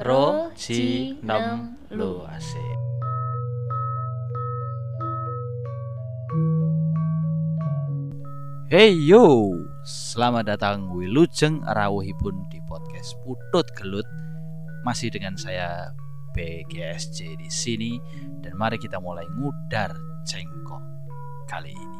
Ro, Ci, Nem, Lu. Asik. Hey yo, selamat datang Wilujeng Rawuhipun di podcast Putut Gelut. Masih dengan saya BGSJ di sini. Dan mari kita mulai ngudar cengkok kali ini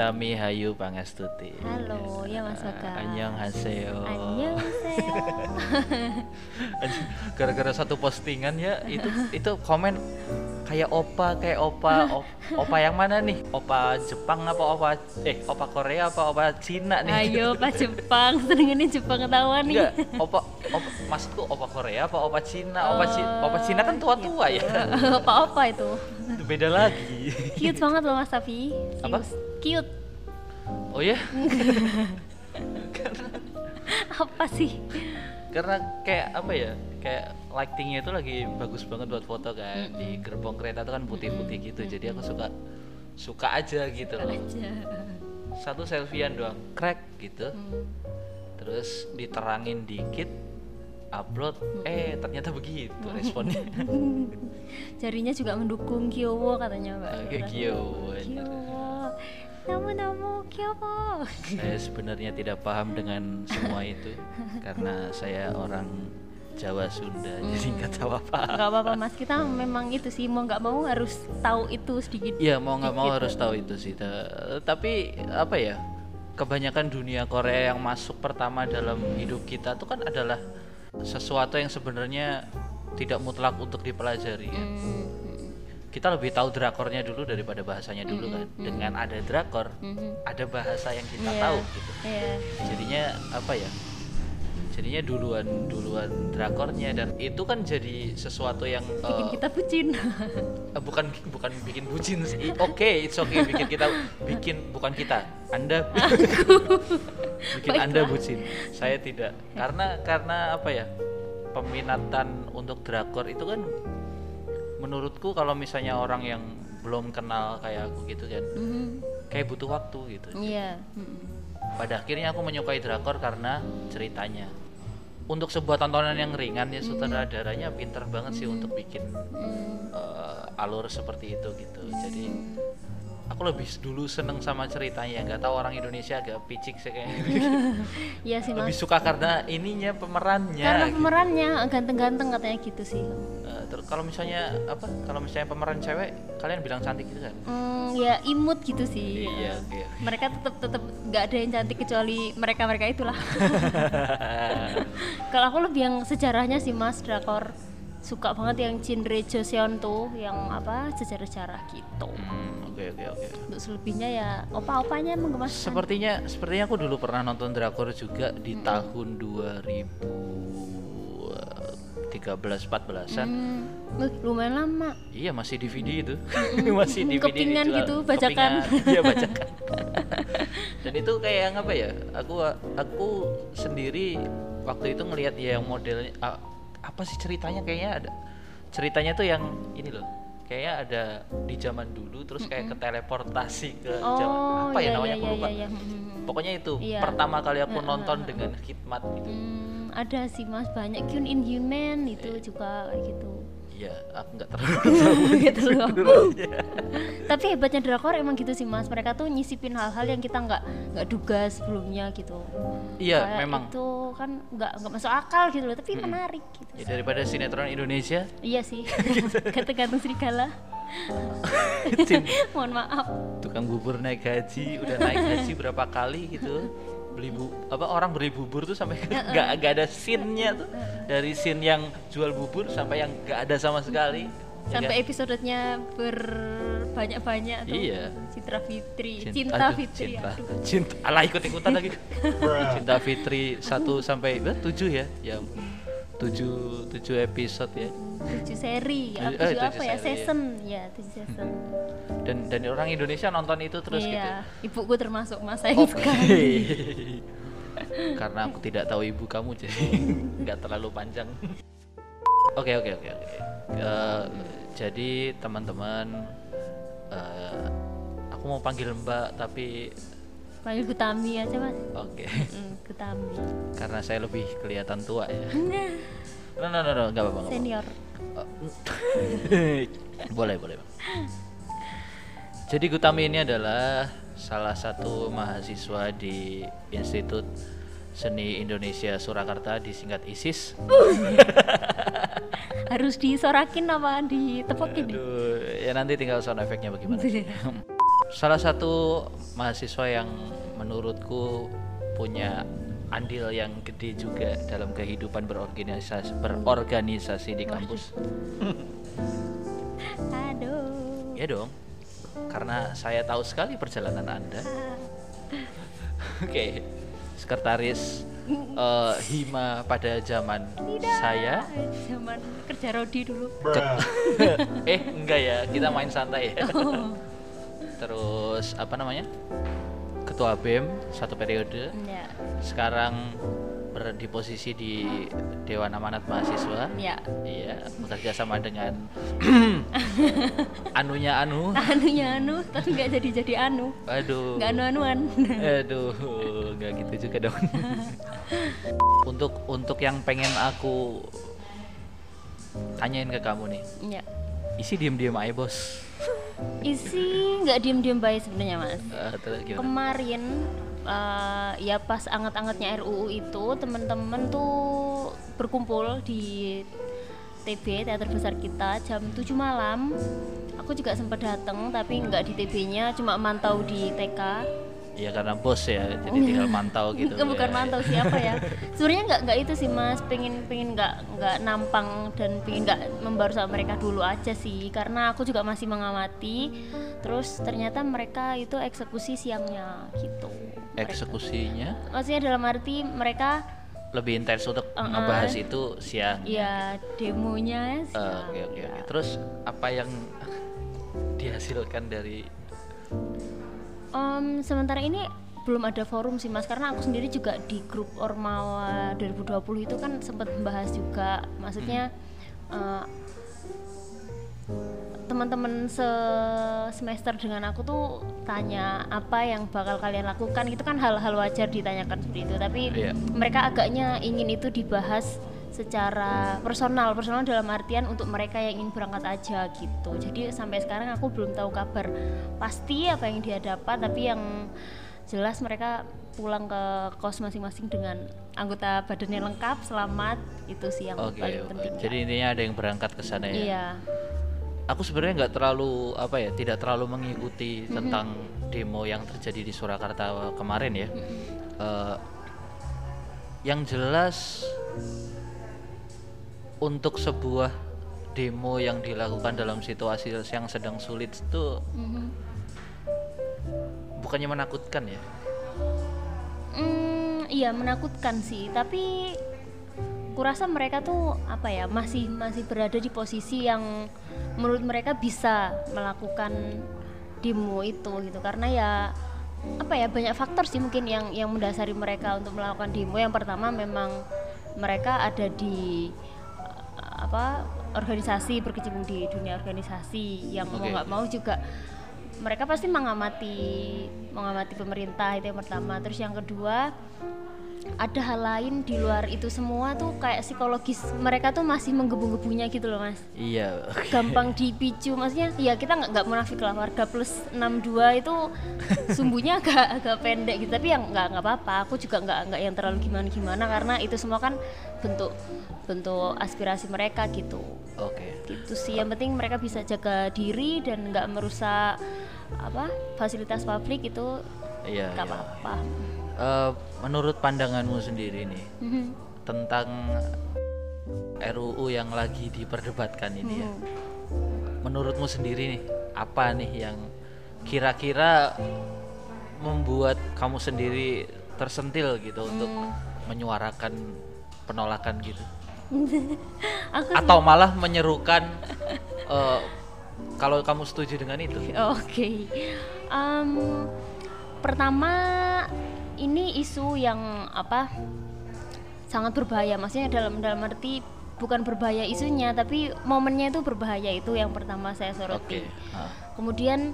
Oke, Gutami Hayu Pangestuti. Halo, ya Mas Bagas. Annyeong haseo. Annyeonghaseyo. Gara-gara satu postingan ya itu itu komen kayak opa kayak opa op- opa yang mana nih? Opa Jepang apa opa eh opa Korea apa opa Cina nih? Ayo Pak Jepang, senengin Jepang ketahuan nih. Enggak, opa opa maksudku opa Korea apa opa Cina? Opa Ci- opa Cina kan tua-tua ya. Apa-apa itu. Itu beda lagi. Cute banget loh Mas Tafi. Apa? Cute. Oh ya? Apa sih? Karena kayak apa ya kayak lightingnya itu lagi bagus banget buat foto kan di gerbong kereta itu kan putih-putih gitu jadi aku suka suka aja gitu loh Aja. satu selfiean doang crack gitu Hmm. terus diterangin dikit upload eh ternyata begitu responnya Jarinya juga mendukung Kyowo katanya Mbak. Gio anjir. Kyowo. Namu-namu Kyowo. saya sebenarnya tidak paham dengan semua itu karena saya orang Jawa Sunda jadi nggak tahu apa Gak apa-apa Mas, kita memang itu sih mau nggak mau harus tahu itu sedikit. Iya mau nggak mau harus tahu itu sih. Ta- Tapi apa ya? Kebanyakan dunia Korea yang masuk pertama dalam hidup kita itu kan adalah sesuatu yang sebenarnya tidak mutlak untuk dipelajari. ya. Hmm. Kita lebih tahu drakornya dulu daripada bahasanya dulu kan. Dengan ada drakor, Mhm. ada bahasa yang kita Iya. tahu gitu. Iya. Jadinya apa ya? Jadinya duluan duluan drakornya dan itu kan jadi sesuatu yang Bikin eh, kita bucin. Eh, bukan bukan bikin bucin sih. Oke, it's okay bikin kita bikin bukan kita. Anda bikin Anda Baiklah. bucin. Saya tidak. Karena karena apa ya? Peminatan untuk drakor itu kan menurutku kalau misalnya orang yang belum kenal kayak aku gitu kan, Mhm. kayak butuh waktu gitu. Iya. Mm-mm. Pada akhirnya aku menyukai drakor karena ceritanya. Untuk sebuah tontonan yang ringan ya sutradaranya pinter banget sih untuk bikin Mm. eh, alur seperti itu gitu jadi aku lebih dulu seneng sama ceritanya nggak tahu orang Indonesia agak picik sih kayaknya Iya sih lebih mas. suka karena ininya pemerannya Karena gitu. pemerannya ganteng-ganteng katanya gitu sih. Terus kalau misalnya apa kalau misalnya pemeran cewek kalian bilang cantik gitu kan Hmm, ya imut gitu sih. iya oke Mereka tetap tetap nggak ada yang cantik kecuali mereka mereka itulah. Kalau aku lebih yang sejarahnya sih mas drakor suka banget yang genre Joseon tuh yang apa sejarah-sejarah gitu. Hmm, oke oke oke Untuk selebihnya ya opa-opanya menggemaskan. sepertinya sepertinya aku dulu pernah nonton drakor juga di Hmm. tahun 2013 14-an Hmm, wih, lumayan lama. Iya masih DVD itu, masih DVD Kepingan dijual. gitu. Kepingan, Iya bajakan. Dan itu kayak yang apa ya? Aku aku sendiri waktu itu ngelihat ya yang modelnya apa sih ceritanya kayaknya ada ceritanya tuh yang ini loh kayaknya ada di zaman dulu terus kayak ke teleportasi ke zaman Oh, apa ya iya, namanya iya, aku iya, lupa. iya, iya. Pokoknya itu Iya. pertama kali aku nonton dengan khidmat gitu. Hmm, ada sih mas banyak Kyun Inhuman itu juga kayak gitu. Iya, aku nggak terlalu gitu loh. sebenarnya. Tapi hebatnya drakor emang gitu sih mas. Mereka tuh nyisipin hal-hal yang kita nggak nggak duga sebelumnya gitu. Iya, Kayak memang. Itu kan nggak nggak masuk akal gitu loh. Tapi menarik gitu. Ya, daripada sinetron Indonesia Iya sih. Kata-kata serigala. Mohon maaf. tukang bubur naik gaji udah naik gaji berapa kali gitu beli bu apa orang beli bubur tuh sampai nggak nggak ada scene-nya tuh dari scene yang jual bubur sampai yang nggak ada sama sekali ya Sampai kan? episodenya berbanyak-banyak tuh. Iya. Citra Fitri, Cin- Cinta aduh, Fitri. cinta aduh. cinta alah ikut ikutan lagi cinta Fitri 1 sampai eh, 7 ya ya 7 7 episode ya tujuh seri Tujuh- tujuh, eh, apa tujuh ya seri, ya. season ya tujuh season dan dan orang Indonesia nonton itu terus gitu iya ibuku termasuk mas sayang Oke. sekali Karena aku tidak tahu ibu kamu jadi nggak terlalu panjang. Oke oke oke oke. Eh, jadi teman-teman eh, aku mau panggil Mbak tapi panggil Gutami aja mas oke Mm, Gutami karena saya lebih kelihatan tua ya. No no no, no nggak apa-apa. nggak apa-apa. senior boleh boleh. Bang. Jadi Gutami ini adalah salah satu mahasiswa di Institut Seni Indonesia Surakarta disingkat ISIS. harus disorakin apa ditepokin Aduh, ya nanti tinggal sound efeknya bagaimana. Salah satu mahasiswa yang menurutku punya andil yang gede juga dalam kehidupan berorganisasi berorganisasi di kampus. aduh Ya dong. Karena saya tahu sekali perjalanan Anda. Oke. Sekretaris eh, Hima pada zaman saya. zaman kerja Rodi dulu eh, enggak ya. Kita main santai ya. oh. Terus apa namanya? Ketua BEM satu periode. ya Sekarang ber- di posisi di Dewan Amanat Mahasiswa. ya Iya, bekerja sama dengan anunya anu. anunya anu tapi nggak jadi jadi anu Aduh. nggak anu anuan Aduh, nggak gitu juga dong. untuk untuk yang pengen aku tanyain ke kamu nih, ya isi diem-diem aja bos. Isi nggak diem diem baik sebenarnya mas. Gimana? kemarin eh, ya pas anget-angetnya RUU itu teman-teman tuh berkumpul di TB teater besar kita jam 7 malam. Aku juga sempat datang tapi nggak di TB-nya cuma mantau di TK Iya karena bos ya, jadi tinggal mantau gitu. Bukan- bukan ya. mantau siapa ya sebenarnya nggak nggak itu sih mas pengen pengen nggak nggak nampang dan pengen nggak membaru sama mereka dulu aja sih karena aku juga masih mengamati terus ternyata mereka itu eksekusi siangnya gitu Mereka- Eksekusinya maksudnya dalam arti mereka lebih intens untuk Uh-uh. ngebahas itu siang. ya Eh, demonya. Oke oke oke. Terus apa yang dihasilkan dari Em, sementara ini belum ada forum sih mas. Karena aku sendiri juga di grup Ormawa 2020 itu kan sempat membahas juga. Maksudnya eh, teman-teman se semester dengan aku tuh tanya apa yang bakal kalian lakukan. Itu kan hal-hal wajar ditanyakan seperti itu. Tapi Iya. mereka agaknya ingin itu dibahas secara personal. Personal dalam artian untuk mereka yang ingin berangkat aja gitu. Jadi sampai sekarang aku belum tahu kabar pasti apa yang dia dapat tapi yang jelas mereka pulang ke kos masing-masing dengan anggota badannya lengkap selamat. Itu sih yang Oke, paling penting jadi intinya ada yang berangkat ke sana ya. iya. Aku sebenarnya nggak terlalu apa ya, tidak terlalu mengikuti tentang demo yang terjadi di Surakarta kemarin ya. Eh, yang jelas untuk sebuah demo yang dilakukan dalam situasi yang sedang sulit itu Mhm. bukannya menakutkan ya. Hmm, iya menakutkan sih, tapi kurasa mereka tuh apa ya masih masih berada di posisi yang menurut mereka bisa melakukan demo itu gitu karena ya apa ya banyak faktor sih mungkin yang yang mendasari mereka untuk melakukan demo yang pertama memang mereka ada di apa organisasi berkecimpung di dunia organisasi yang mau Oke. nggak mau juga mereka pasti mengamati mengamati pemerintah itu yang pertama terus yang kedua ada hal lain di luar itu semua tuh kayak psikologis mereka tuh masih menggebu-gebunya gitu loh mas Iya. gampang dipicu maksudnya ya kita nggak nggak munafik lah warga plus 62 itu sumbunya agak agak pendek gitu tapi yang nggak nggak apa-apa aku juga nggak nggak yang terlalu gimana gimana karena itu semua kan bentuk bentuk aspirasi mereka gitu Oke. gitu sih yang penting mereka bisa jaga diri dan nggak merusak apa fasilitas publik itu Iya. nggak iya. apa-apa Eh, menurut pandanganmu sendiri nih Mhm. tentang RUU yang lagi diperdebatkan ini ya. Mhm. Menurutmu sendiri nih, apa nih yang kira-kira membuat kamu sendiri tersentil gitu untuk Hmm. menyuarakan penolakan gitu? aku Atau malah menyerukan eh, kalau kamu setuju dengan itu? Oke. Em, pertama ini isu yang apa sangat berbahaya. Maksudnya dalam dalam arti bukan berbahaya isunya tapi momennya itu berbahaya itu yang pertama saya soroti Oke. Ah. kemudian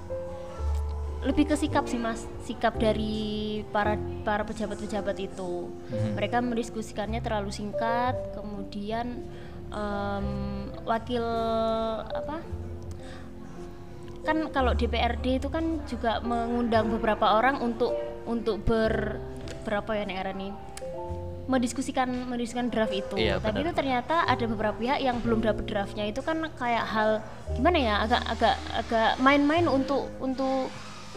lebih ke sikap sih mas sikap dari para para pejabat-pejabat itu Mhm. mereka mendiskusikannya terlalu singkat kemudian em, wakil apa kan kalau DPRD itu kan juga mengundang beberapa orang untuk untuk ber berapa ya negara nih mendiskusikan mendiskusikan draft itu. Iya, tapi benar. itu ternyata ada beberapa pihak yang belum dapat draftnya. Itu kan kayak hal gimana ya agak agak agak main-main untuk untuk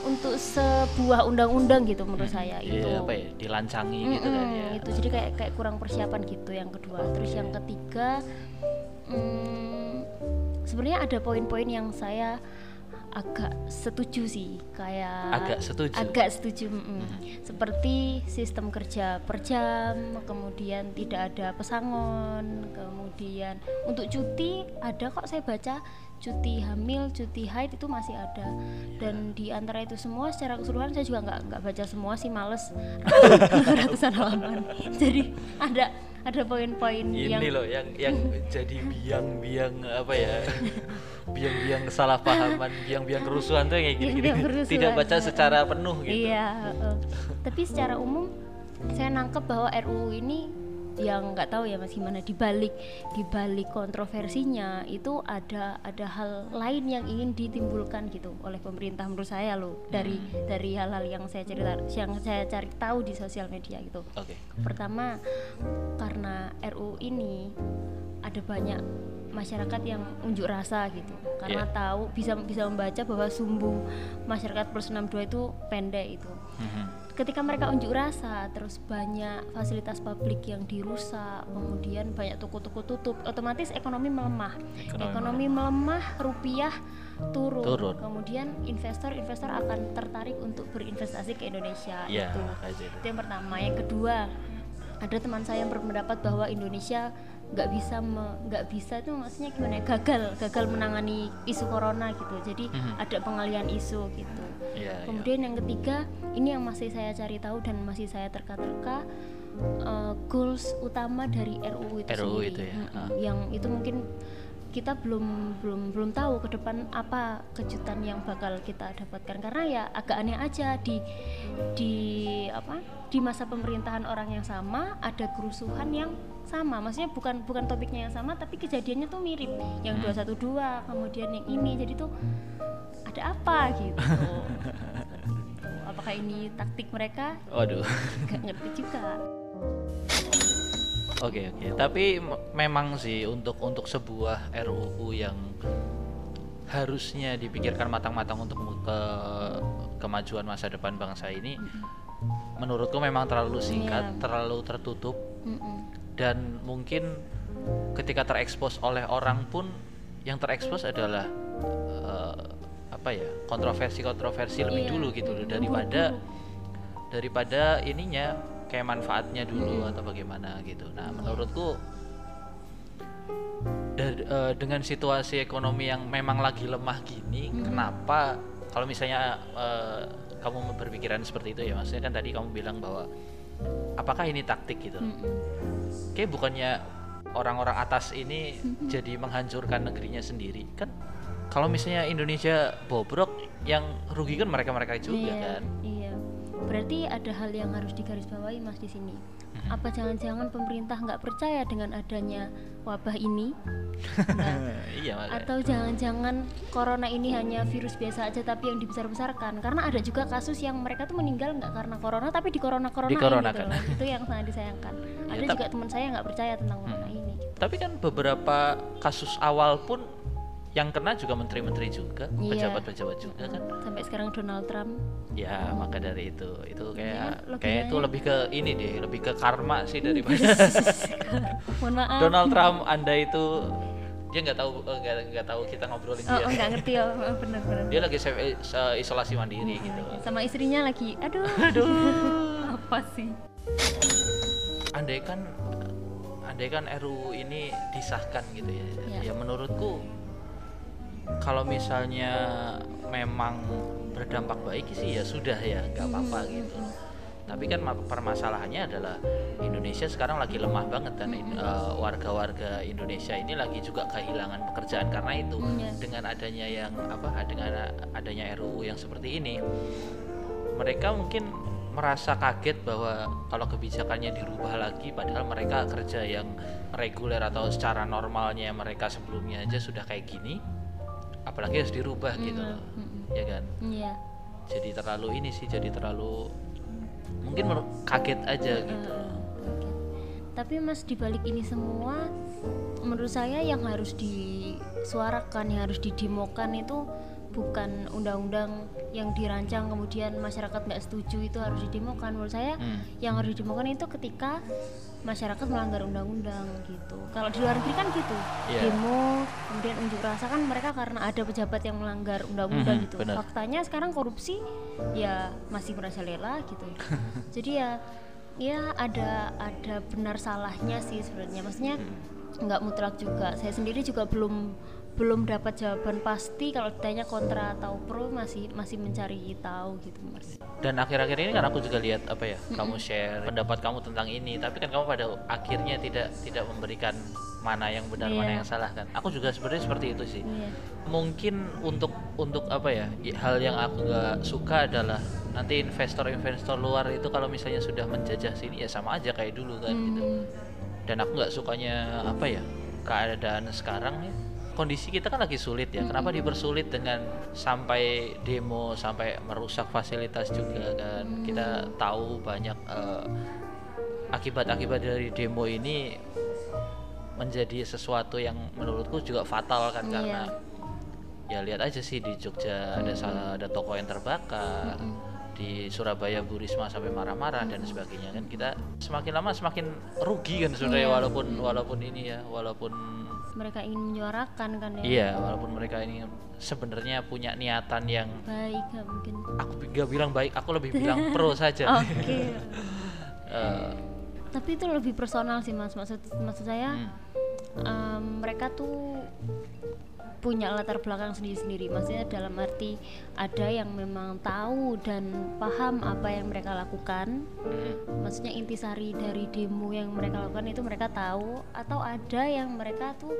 untuk sebuah undang-undang gitu menurut saya itu. Iya, apa ya dilancangi gitu kan ya. itu jadi kayak kayak kurang persiapan gitu yang kedua. Terus yang ketiga mm, sebenarnya ada poin-poin yang saya agak setuju sih kayak Agak setuju? agak setuju mm-mm. seperti sistem kerja per jam kemudian tidak ada pesangon kemudian untuk cuti ada kok saya baca cuti hamil cuti haid itu masih ada. Dan di antara itu semua secara keseluruhan saya juga nggak nggak baca semua sih males. Ratusan halaman. Jadi ada ada poin-poin yang ini loh yang yang jadi biang-biang apa ya biang-biang kesalahpahaman biang-biang kerusuhan tuh kayak gini, kerusuhan, tidak baca secara penuh gitu. Iya, heeh. tapi secara umum saya nangkep bahwa RUU ini yang nggak tahu ya mas gimana? Dibalik dibalik kontroversinya itu ada ada hal lain yang ingin ditimbulkan gitu oleh pemerintah menurut saya loh dari dari hal-hal yang saya cerita yang saya cari tahu di sosial media gitu. Oke. Pertama karena RUU ini ada banyak masyarakat yang unjuk rasa gitu karena Iya. tahu bisa bisa membaca bahwa sumbu masyarakat plus 62 itu pendek itu. Mhm. Ketika mereka unjuk rasa terus banyak fasilitas publik yang dirusak kemudian banyak toko-toko tutup otomatis ekonomi melemah. Ekonomi ekonomi, melemah. rupiah turun. Turun. kemudian investor-investor akan tertarik untuk berinvestasi ke Indonesia Iya, itu. Itu yang pertama. Yang kedua ada teman saya yang berpendapat bahwa Indonesia nggak bisa nggak bisa itu maksudnya gimana ya gagal gagal menangani isu corona gitu jadi Mhm. ada pengalian isu gitu Iya, iya. kemudian yang ketiga ini yang masih saya cari tahu dan masih saya terka-terka eh, goals utama dari RUU itu RUU sendiri itu ya, ah. yang itu mungkin kita belum belum belum tahu ke depan apa kejutan yang bakal kita dapatkan karena ya agak aneh aja di di apa di masa pemerintahan orang yang sama ada kerusuhan yang sama maksudnya bukan bukan topiknya yang sama tapi kejadiannya tuh mirip. Yang Hmm. 212 kemudian yang ini jadi tuh ada apa gitu. Apakah ini taktik mereka? Waduh. Nggak ngerti juga. Oke oke, tapi memang sih untuk untuk sebuah RUU yang harusnya dipikirkan matang-matang untuk ke kemajuan masa depan bangsa ini, menurutku memang terlalu singkat, Iya. terlalu tertutup. Dan mungkin ketika terekspos oleh orang pun yang terekspos adalah eh, apa ya kontroversi-kontroversi lebih Iya. dulu gitu loh daripada daripada ininya kayak manfaatnya dulu atau bagaimana gitu. Nah menurutku eh, dengan situasi ekonomi yang memang lagi lemah gini, kenapa kalau misalnya eh, kamu berpikiran seperti itu ya maksudnya kan tadi kamu bilang bahwa apakah ini taktik gitu? Mm-mm. Kayak bukannya orang-orang atas ini jadi menghancurkan negerinya sendiri kan? Kalau misalnya Indonesia bobrok, yang rugi kan mereka-mereka juga iya, kan? Iya. Berarti ada hal yang harus digarisbawahi Mas di sini. Apa jangan-jangan pemerintah nggak percaya dengan adanya wabah ini? Nah, iya atau jangan-jangan corona ini hanya virus biasa aja tapi yang dibesar-besarkan? Karena ada juga kasus yang mereka tuh meninggal nggak karena corona tapi di corona corona gitu loh. Itu yang sangat disayangkan. Ya, ada juga teman saya nggak percaya tentang corona Hmm. ini. Gitu. Tapi kan beberapa kasus awal pun yang kena juga menteri-menteri juga, Iya. pejabat-pejabat juga kan. Sampai sekarang Donald Trump Ya, maka dari itu itu kayak Iya, kayak itu lebih ke ini deh, lebih ke karma sih daripada mohon maaf. Donald Trump Anda itu dia nggak tahu eh, nggak nggak tahu kita ngobrolin Oh, dia. oh, nggak ngerti ya, oh, benar-benar. Dia lagi self eh, isolasi mandiri gitu. Sama istrinya lagi, aduh, Aduh. apa sih? Andai kan andai kan RUU ini disahkan gitu ya. Ya. Ya menurutku kalau misalnya memang berdampak baik sih ya sudah ya nggak apa-apa gitu. tapi kan ma- permasalahannya adalah Indonesia sekarang lagi lemah banget dan eh, warga-warga Indonesia ini lagi juga kehilangan pekerjaan karena itu Iya. dengan adanya yang apa dengan adanya RUU yang seperti ini mereka mungkin merasa kaget bahwa kalau kebijakannya dirubah lagi padahal mereka kerja yang reguler atau secara normalnya mereka sebelumnya aja sudah kayak gini apalagi harus dirubah gitu loh mm-mm. ya kan iya jadi terlalu ini sih jadi terlalu mungkin kaget aja gitu Heeh, oke. tapi mas dibalik ini semua menurut saya yang harus disuarakan yang harus didemokan itu bukan undang-undang yang dirancang kemudian masyarakat nggak setuju itu harus didemokan menurut saya Hmm. yang harus didemokan itu ketika masyarakat melanggar undang-undang gitu kalau di luar negeri kan gitu Iya. demo kemudian unjuk rasa kan mereka karena ada pejabat yang melanggar undang-undang Mhm, gitu benar. faktanya sekarang korupsi ya masih merajalela gitu jadi ya ya ada ada benar salahnya sih sebenarnya maksudnya Hmm. nggak mutlak juga saya sendiri juga belum belum dapat jawaban pasti kalau ditanya kontra atau pro masih masih mencari tahu gitu mas. Dan akhir-akhir ini kan aku juga lihat apa ya kamu share pendapat kamu tentang ini tapi kan kamu pada akhirnya tidak tidak memberikan mana yang benar mana Iya. yang salah kan? Aku juga sebenarnya seperti itu sih. Iya. Mungkin untuk untuk apa ya hal yang aku nggak suka adalah nanti investor-investor luar itu kalau misalnya sudah menjajah sini ya sama aja kayak dulu kan gitu. Hmm, dan aku nggak sukanya apa ya keadaan sekarang ya kondisi kita kan lagi sulit ya. Kenapa dipersulit dengan sampai demo sampai merusak fasilitas juga kan? Kita tahu banyak eh, akibat-akibat dari demo ini menjadi sesuatu yang menurutku juga fatal kan Iya. karena ya lihat aja sih di Jogja ada salah ada toko yang terbakar di Surabaya Bu Risma sampai marah-marah dan sebagainya kan. Kita semakin lama semakin rugi kan sebenarnya Iya. walaupun walaupun ini ya walaupun mereka ingin menyuarakan kan ya? Iya walaupun mereka ini sebenarnya punya niatan yang baik nggak mungkin. aku gak bilang baik aku lebih bilang pro saja. Oke. Eh, tapi itu lebih personal sih mas. Maksud maksud saya hmm, em, mereka tuh punya latar belakang sendiri-sendiri. Maksudnya dalam arti ada yang memang tahu dan paham apa yang mereka lakukan. Maksudnya intisari dari demo yang mereka lakukan itu mereka tahu atau ada yang mereka tuh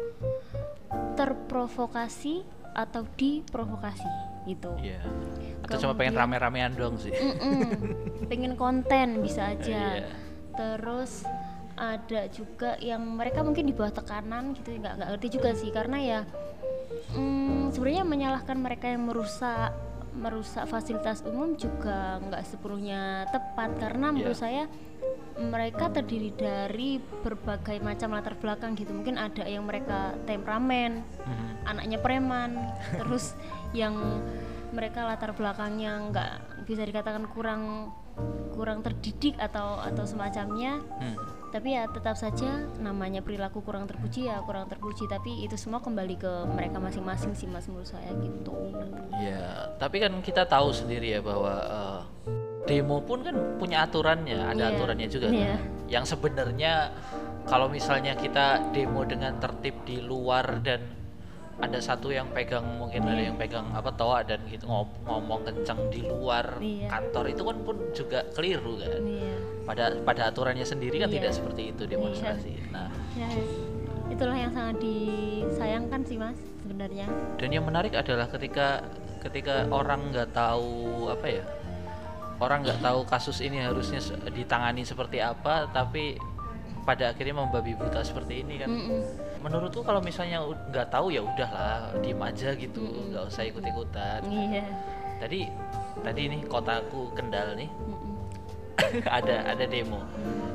terprovokasi atau diprovokasi gitu. Iya. Atau cuma pengen Kemudian- rame-ramean doang sih. Pengen konten bisa aja. Iya. terus ada juga yang mereka mungkin di bawah tekanan gitu nggak nggak ngerti juga sih. Karena ya mm, sebenarnya menyalahkan mereka yang merusak merusak fasilitas umum juga nggak sepenuhnya tepat karena menurut Iya. saya mereka terdiri dari berbagai macam latar belakang gitu mungkin ada yang mereka temperamen Mhm. anaknya preman terus yang mereka latar belakangnya nggak bisa dikatakan kurang kurang terdidik atau atau semacamnya Hmm. tapi ya tetap saja namanya perilaku kurang terpuji ya kurang terpuji tapi itu semua kembali ke mereka masing-masing sih mas menurut saya gitu Ya, tapi kan kita tahu sendiri ya bahwa eh, demo pun kan punya aturannya, ada Iya, aturannya juga kan. iya. Yang sebenarnya kalau misalnya kita demo dengan tertib di luar dan ada satu yang pegang mungkin ada Iya. yang pegang apa toa dan gitu ngom- ngomong kencang di luar Iya. kantor itu kan pun juga keliru kan. Iya. Pada pada aturannya sendiri kan Iya. tidak seperti itu demonstrasi. Nah, ya itulah yang sangat disayangkan sih mas sebenarnya dan yang menarik adalah ketika ketika orang nggak tahu apa ya orang nggak tahu kasus ini harusnya ditangani seperti apa tapi pada akhirnya membabi buta seperti ini kan Mm-mm. menurutku kalau misalnya nggak tahu ya udahlah diem aja gitu nggak usah ikut ikutan iya. Tadi tadi nih kotaku kendal nih Mm-mm. ada ada demo.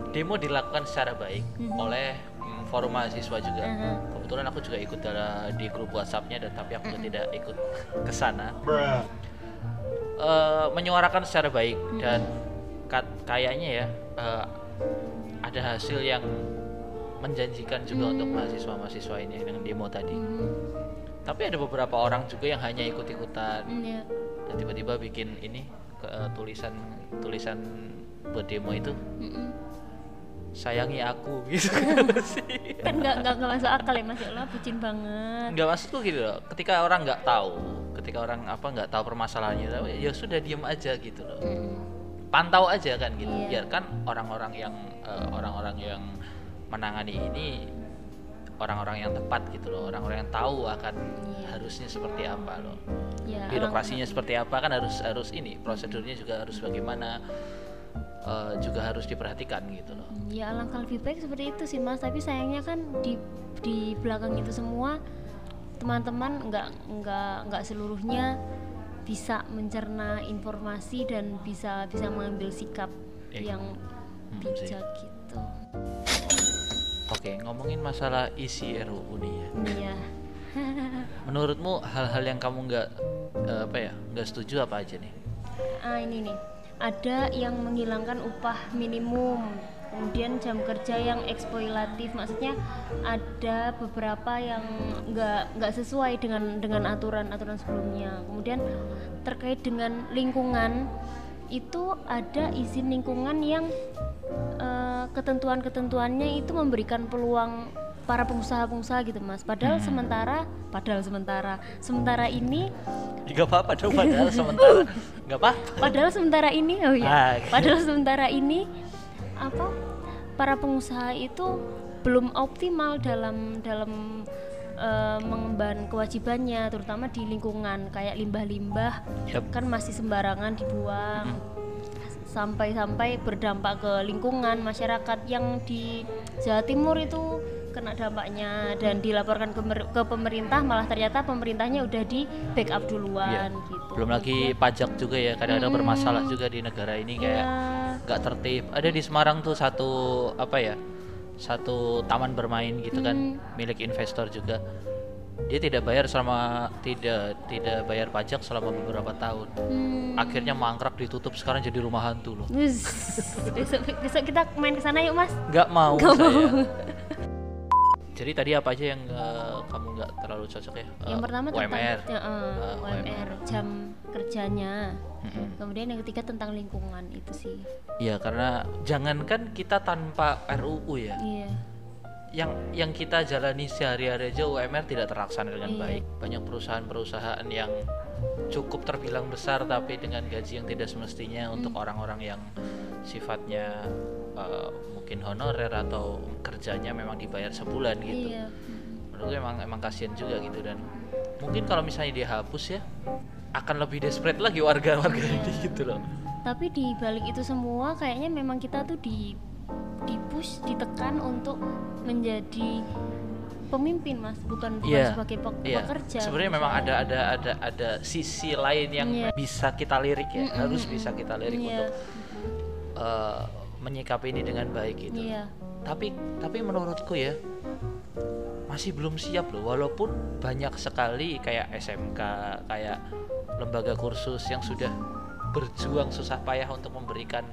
Demo dilakukan secara baik oleh mm, forum mahasiswa juga. Kebetulan aku juga ikut dalam di grup WhatsAppnya dan tapi aku tidak ikut ke sana. Eh, menyuarakan secara baik dan kat- kayaknya ya eh, ada hasil yang menjanjikan juga untuk mahasiswa-mahasiswa ini dengan demo tadi Mhm. tapi ada beberapa orang juga yang hanya ikut-ikutan Iya. dan tiba-tiba bikin ini ke, eh, tulisan tulisan buat demo itu Mm-mm. sayangi aku gitu kan kan nggak nggak nggak masuk akal ya mas ya Allah bucin banget nggak maksudku gitu loh ketika orang nggak tahu ketika orang apa nggak tahu permasalahannya ya sudah diem aja gitu loh Mm. pantau aja kan gitu Iya. biarkan orang-orang yang eh, orang-orang yang menangani ini orang-orang yang tepat gitu loh orang-orang yang tahu akan Iya. harusnya seperti apa loh ya birokrasinya seperti apa kan harus harus ini prosedurnya juga harus bagaimana eh, juga harus diperhatikan gitu loh ya alangkah lebih baik seperti itu sih mas tapi sayangnya kan di di belakang itu semua teman-teman nggak nggak nggak seluruhnya bisa mencerna informasi dan bisa bisa mengambil sikap Iya. yang Hmm, sih. bijak gitu oke ngomongin masalah isi RUU nih ya. Iya. Menurutmu hal-hal yang kamu nggak eh, apa ya nggak setuju apa aja nih? Ah ini nih. Ada yang menghilangkan upah minimum kemudian jam kerja yang eksploitatif maksudnya ada beberapa yang nggak nggak sesuai dengan dengan aturan aturan sebelumnya. Kemudian terkait dengan lingkungan itu ada izin lingkungan yang eh, ketentuan-ketentuannya itu memberikan peluang para pengusaha-pengusaha gitu mas. Padahal Hmm. sementara padahal sementara. Sementara ini nggak apa-apa dong padahal sementara. Nggak apa Padahal sementara ini oh ya. Ah, Padahal sementara ini apa para pengusaha itu belum optimal dalam dalam eh, mengemban kewajibannya terutama di lingkungan kayak limbah-limbah Yap. kan masih sembarangan dibuang sampai-sampai berdampak ke lingkungan masyarakat yang di Jawa Timur itu kena dampaknya dan dilaporkan ke, ke pemerintah malah ternyata pemerintahnya udah di backup duluan Iya. gitu. belum lagi pajak juga ya kadang-kadang bermasalah juga di negara ini kayak Iya. nggak tertib ada di Semarang tuh satu apa ya satu taman bermain gitu kan milik investor juga dia tidak bayar selama tidak tidak bayar pajak selama beberapa tahun Hmm. akhirnya mangkrak ditutup sekarang jadi rumah hantu loh besok besok kita main ke sana yuk mas. nggak mau Nggak saya mau. Jadi tadi apa aja yang eh, kamu nggak terlalu cocok ya yang Eh, pertama tentang UMR ya, eh, Eh, UMR jam kerjanya. Mm-mm. Kemudian yang ketiga tentang lingkungan itu sih. Iya karena jangankan kita tanpa RUU ya Iya. yang yang kita jalani sehari-hari aja UMR tidak terlaksana dengan Iya. baik. Banyak perusahaan-perusahaan yang cukup terbilang besar tapi dengan gaji yang tidak semestinya Hmm. untuk orang-orang yang sifatnya uh, mungkin honorer atau kerjanya memang dibayar sebulan gitu. Iya. Menurut gue emang emang kasihan juga gitu dan mungkin kalau misalnya dia hapus ya akan lebih desperate lagi warga-warga Iya. ini gitu loh. Tapi di balik itu semua kayaknya memang kita tuh di di push ditekan untuk menjadi pemimpin mas bukan bukan Iya, sebagai pe- Iya, pekerja sebenarnya memang ada ada ada ada sisi lain yang Iya. bisa kita lirik ya, Mm-mm, harus mm-mm. bisa kita lirik Iya. untuk eh, menyikapi ini dengan baik gitu. iya Tapi tapi menurutku ya masih belum siap loh, walaupun banyak sekali kayak SMK, kayak lembaga kursus yang sudah berjuang susah payah untuk memberikan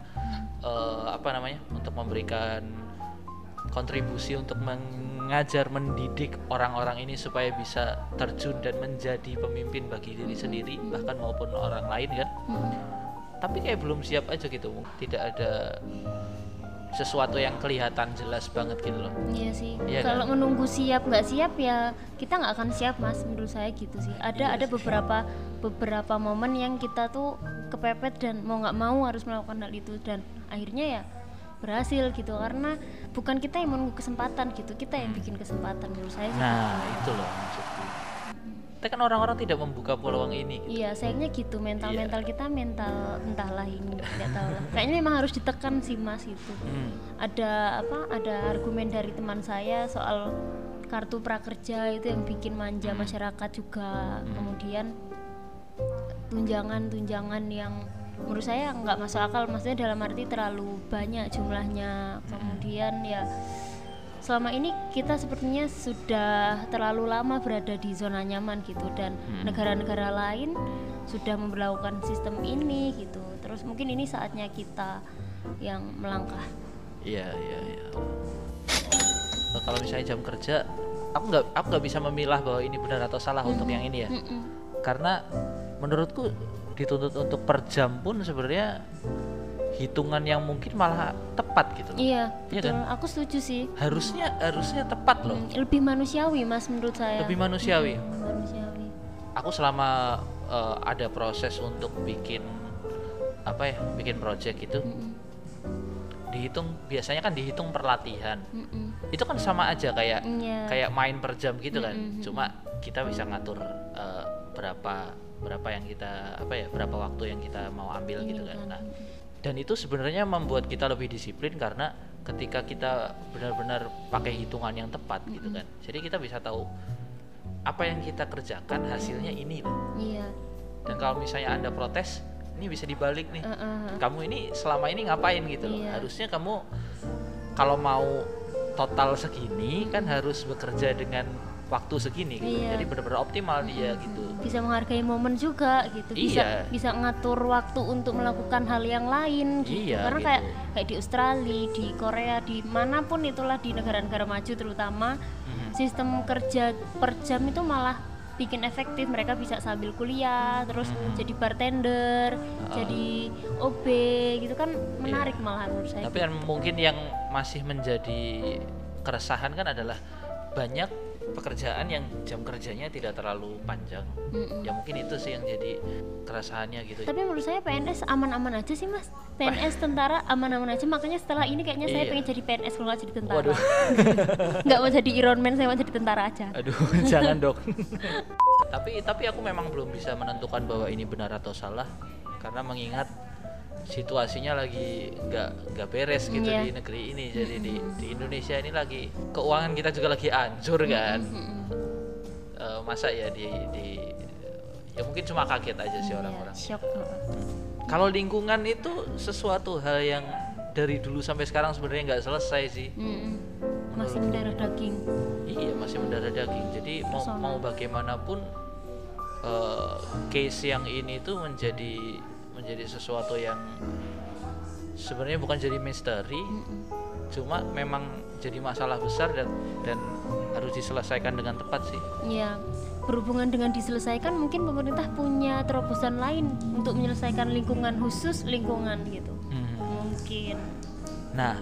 eh, apa namanya, untuk memberikan kontribusi untuk mengajar mendidik orang-orang ini supaya bisa terjun dan menjadi pemimpin bagi diri sendiri bahkan maupun orang lain kan Mm. Tapi kayak belum siap aja gitu tidak ada sesuatu yang kelihatan jelas banget gitu loh Iya sih. Iya Kalau kan? menunggu siap nggak siap ya kita nggak akan siap mas. Menurut saya gitu sih. Ada Iya ada sih. beberapa beberapa momen yang kita tuh kepepet dan mau nggak mau harus melakukan hal itu dan akhirnya ya berhasil gitu karena bukan kita yang menunggu kesempatan gitu kita yang bikin kesempatan menurut saya nah itu loh maksudku tapi kan orang-orang tidak membuka peluang ini gitu. Iya, sayangnya gitu mental Iya. mental kita mental entahlah ini tidak tahu lah. Kayaknya memang harus ditekan sih mas itu. Hmm. ada apa ada argumen dari teman saya soal kartu prakerja itu yang bikin manja masyarakat juga kemudian tunjangan-tunjangan yang menurut saya nggak masuk akal maksudnya dalam arti terlalu banyak jumlahnya kemudian ya selama ini kita sepertinya sudah terlalu lama berada di zona nyaman gitu dan Hmm. negara-negara lain sudah memperlakukan sistem ini gitu terus mungkin ini saatnya kita yang melangkah Iya iya iya. Eh, Kalau misalnya jam kerja, aku nggak aku nggak bisa memilah bahwa ini benar atau salah untuk yang ini ya. Mm-mm. Karena menurutku dituntut untuk per jam pun sebenarnya hitungan yang mungkin malah tepat gitu loh. Iya, Iya betul. kan? Aku setuju sih. Harusnya harusnya tepat loh. Hmm, lebih manusiawi, Mas, menurut saya. Lebih manusiawi. manusiawi. Aku selama eh, ada proses untuk bikin apa ya bikin project itu Mm-mm. dihitung biasanya kan dihitung per latihan Mm-mm. itu kan sama aja kayak Iya. kayak main per jam gitu kan Mm-mm. cuma kita bisa ngatur eh, berapa berapa yang kita apa ya berapa waktu yang kita mau ambil gitu kan nah dan itu sebenarnya membuat kita lebih disiplin karena ketika kita benar-benar pakai hitungan yang tepat gitu kan. Jadi kita bisa tahu apa yang kita kerjakan hasilnya ini loh. Iya. dan kalau misalnya anda protes ini bisa dibalik nih. Uh, uh, kamu ini selama ini ngapain gitu loh. Iya. harusnya kamu kalau mau total segini kan harus bekerja dengan waktu segini gitu Iya. jadi benar-benar optimal dia gitu bisa menghargai momen juga gitu bisa Iya. bisa ngatur waktu untuk melakukan hal yang lain gitu Iya, karena gitu. kayak kayak di Australia di Korea di mana pun itulah di negara-negara maju terutama Mhm. sistem kerja per jam itu malah bikin efektif mereka bisa sambil kuliah terus Mhm. jadi bartender Heeh. jadi OB gitu kan menarik malah menurut saya tapi kan mungkin yang masih menjadi keresahan kan adalah banyak pekerjaan yang jam kerjanya tidak terlalu panjang Mm-mm. ya mungkin itu sih yang jadi keresahannya gitu tapi menurut saya PNS aman-aman aja sih mas PNS tentara aman-aman aja makanya setelah ini kayaknya saya Iya. pengen jadi PNS kalau nggak jadi tentara Waduh. nggak mau jadi Iron Man saya mau jadi tentara aja Aduh, jangan dok. tapi tapi aku memang belum bisa menentukan bahwa ini benar atau salah karena mengingat situasinya lagi nggak nggak beres gitu Iya. di negeri ini. Jadi di di Indonesia ini lagi keuangan kita juga lagi hancur kan. Eh, masa ya di di ya mungkin cuma kaget aja sih Iya, orang-orang. shock Kalau lingkungan itu sesuatu hal yang dari dulu sampai sekarang sebenarnya nggak selesai sih. Mm-mm. masih mendarah daging Iya masih mendarah daging. Jadi mau mau bagaimanapun eh, case yang ini tuh menjadi menjadi sesuatu yang sebenarnya bukan jadi misteri, cuma memang jadi masalah besar dan dan harus diselesaikan dengan tepat sih. Iya, berhubungan dengan diselesaikan mungkin pemerintah punya terobosan lain untuk menyelesaikan lingkungan khusus lingkungan gitu. Hmm. Mungkin. Nah,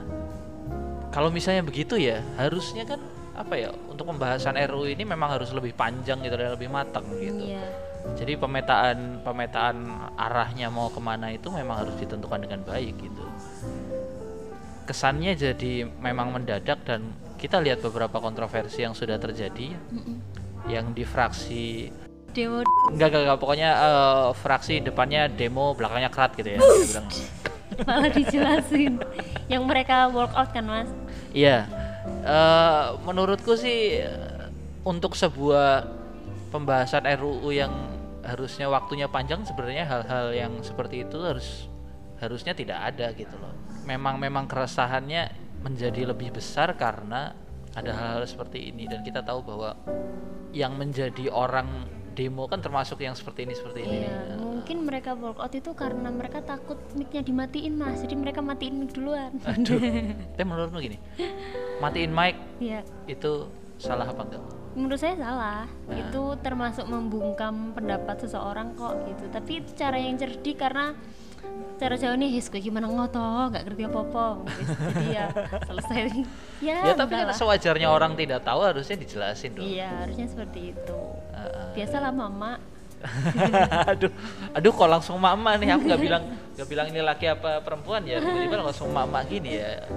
kalau misalnya begitu ya harusnya kan apa ya untuk pembahasan RU ini memang harus lebih panjang gitu dan lebih matang gitu. Iya. Jadi pemetaan pemetaan arahnya mau ke mana itu memang harus ditentukan dengan baik gitu. Kesannya jadi memang mendadak dan kita lihat beberapa kontroversi yang sudah terjadi Mm-mm. yang di fraksi Demo enggak enggak, enggak pokoknya eh, fraksi depannya demo belakangnya kerat gitu ya. bilang. malah dijelasin yang mereka work out kan mas Iya, eh, menurutku sih untuk sebuah pembahasan RUU yang harusnya waktunya panjang sebenarnya hal-hal yang seperti itu harus harusnya tidak ada gitu loh. Memang memang keresahannya menjadi lebih besar karena ada hal-hal seperti ini dan kita tahu bahwa yang menjadi orang demo kan termasuk yang seperti ini seperti ini. iya mungkin mereka work out itu karena mereka takut micnya dimatiin mas jadi mereka matiin mic duluan Aduh, tapi menurutmu gini, matiin mic Iya itu salah apa enggak? Menurut saya salah. Nah. itu termasuk membungkam pendapat seseorang kok gitu. Tapi itu cara yang cerdik karena cara jauh nih his gimana ngoto nggak ngerti apa apa jadi ya selesai. Ya, ya tapi kan sewajarnya orang tidak tahu harusnya dijelasin dong. iya harusnya seperti itu. Heeh. biasalah mama. Aduh, aduh kok langsung mama nih? Aku nggak bilang nggak bilang ini laki apa perempuan ya. Tiba-tiba langsung mama gini ya.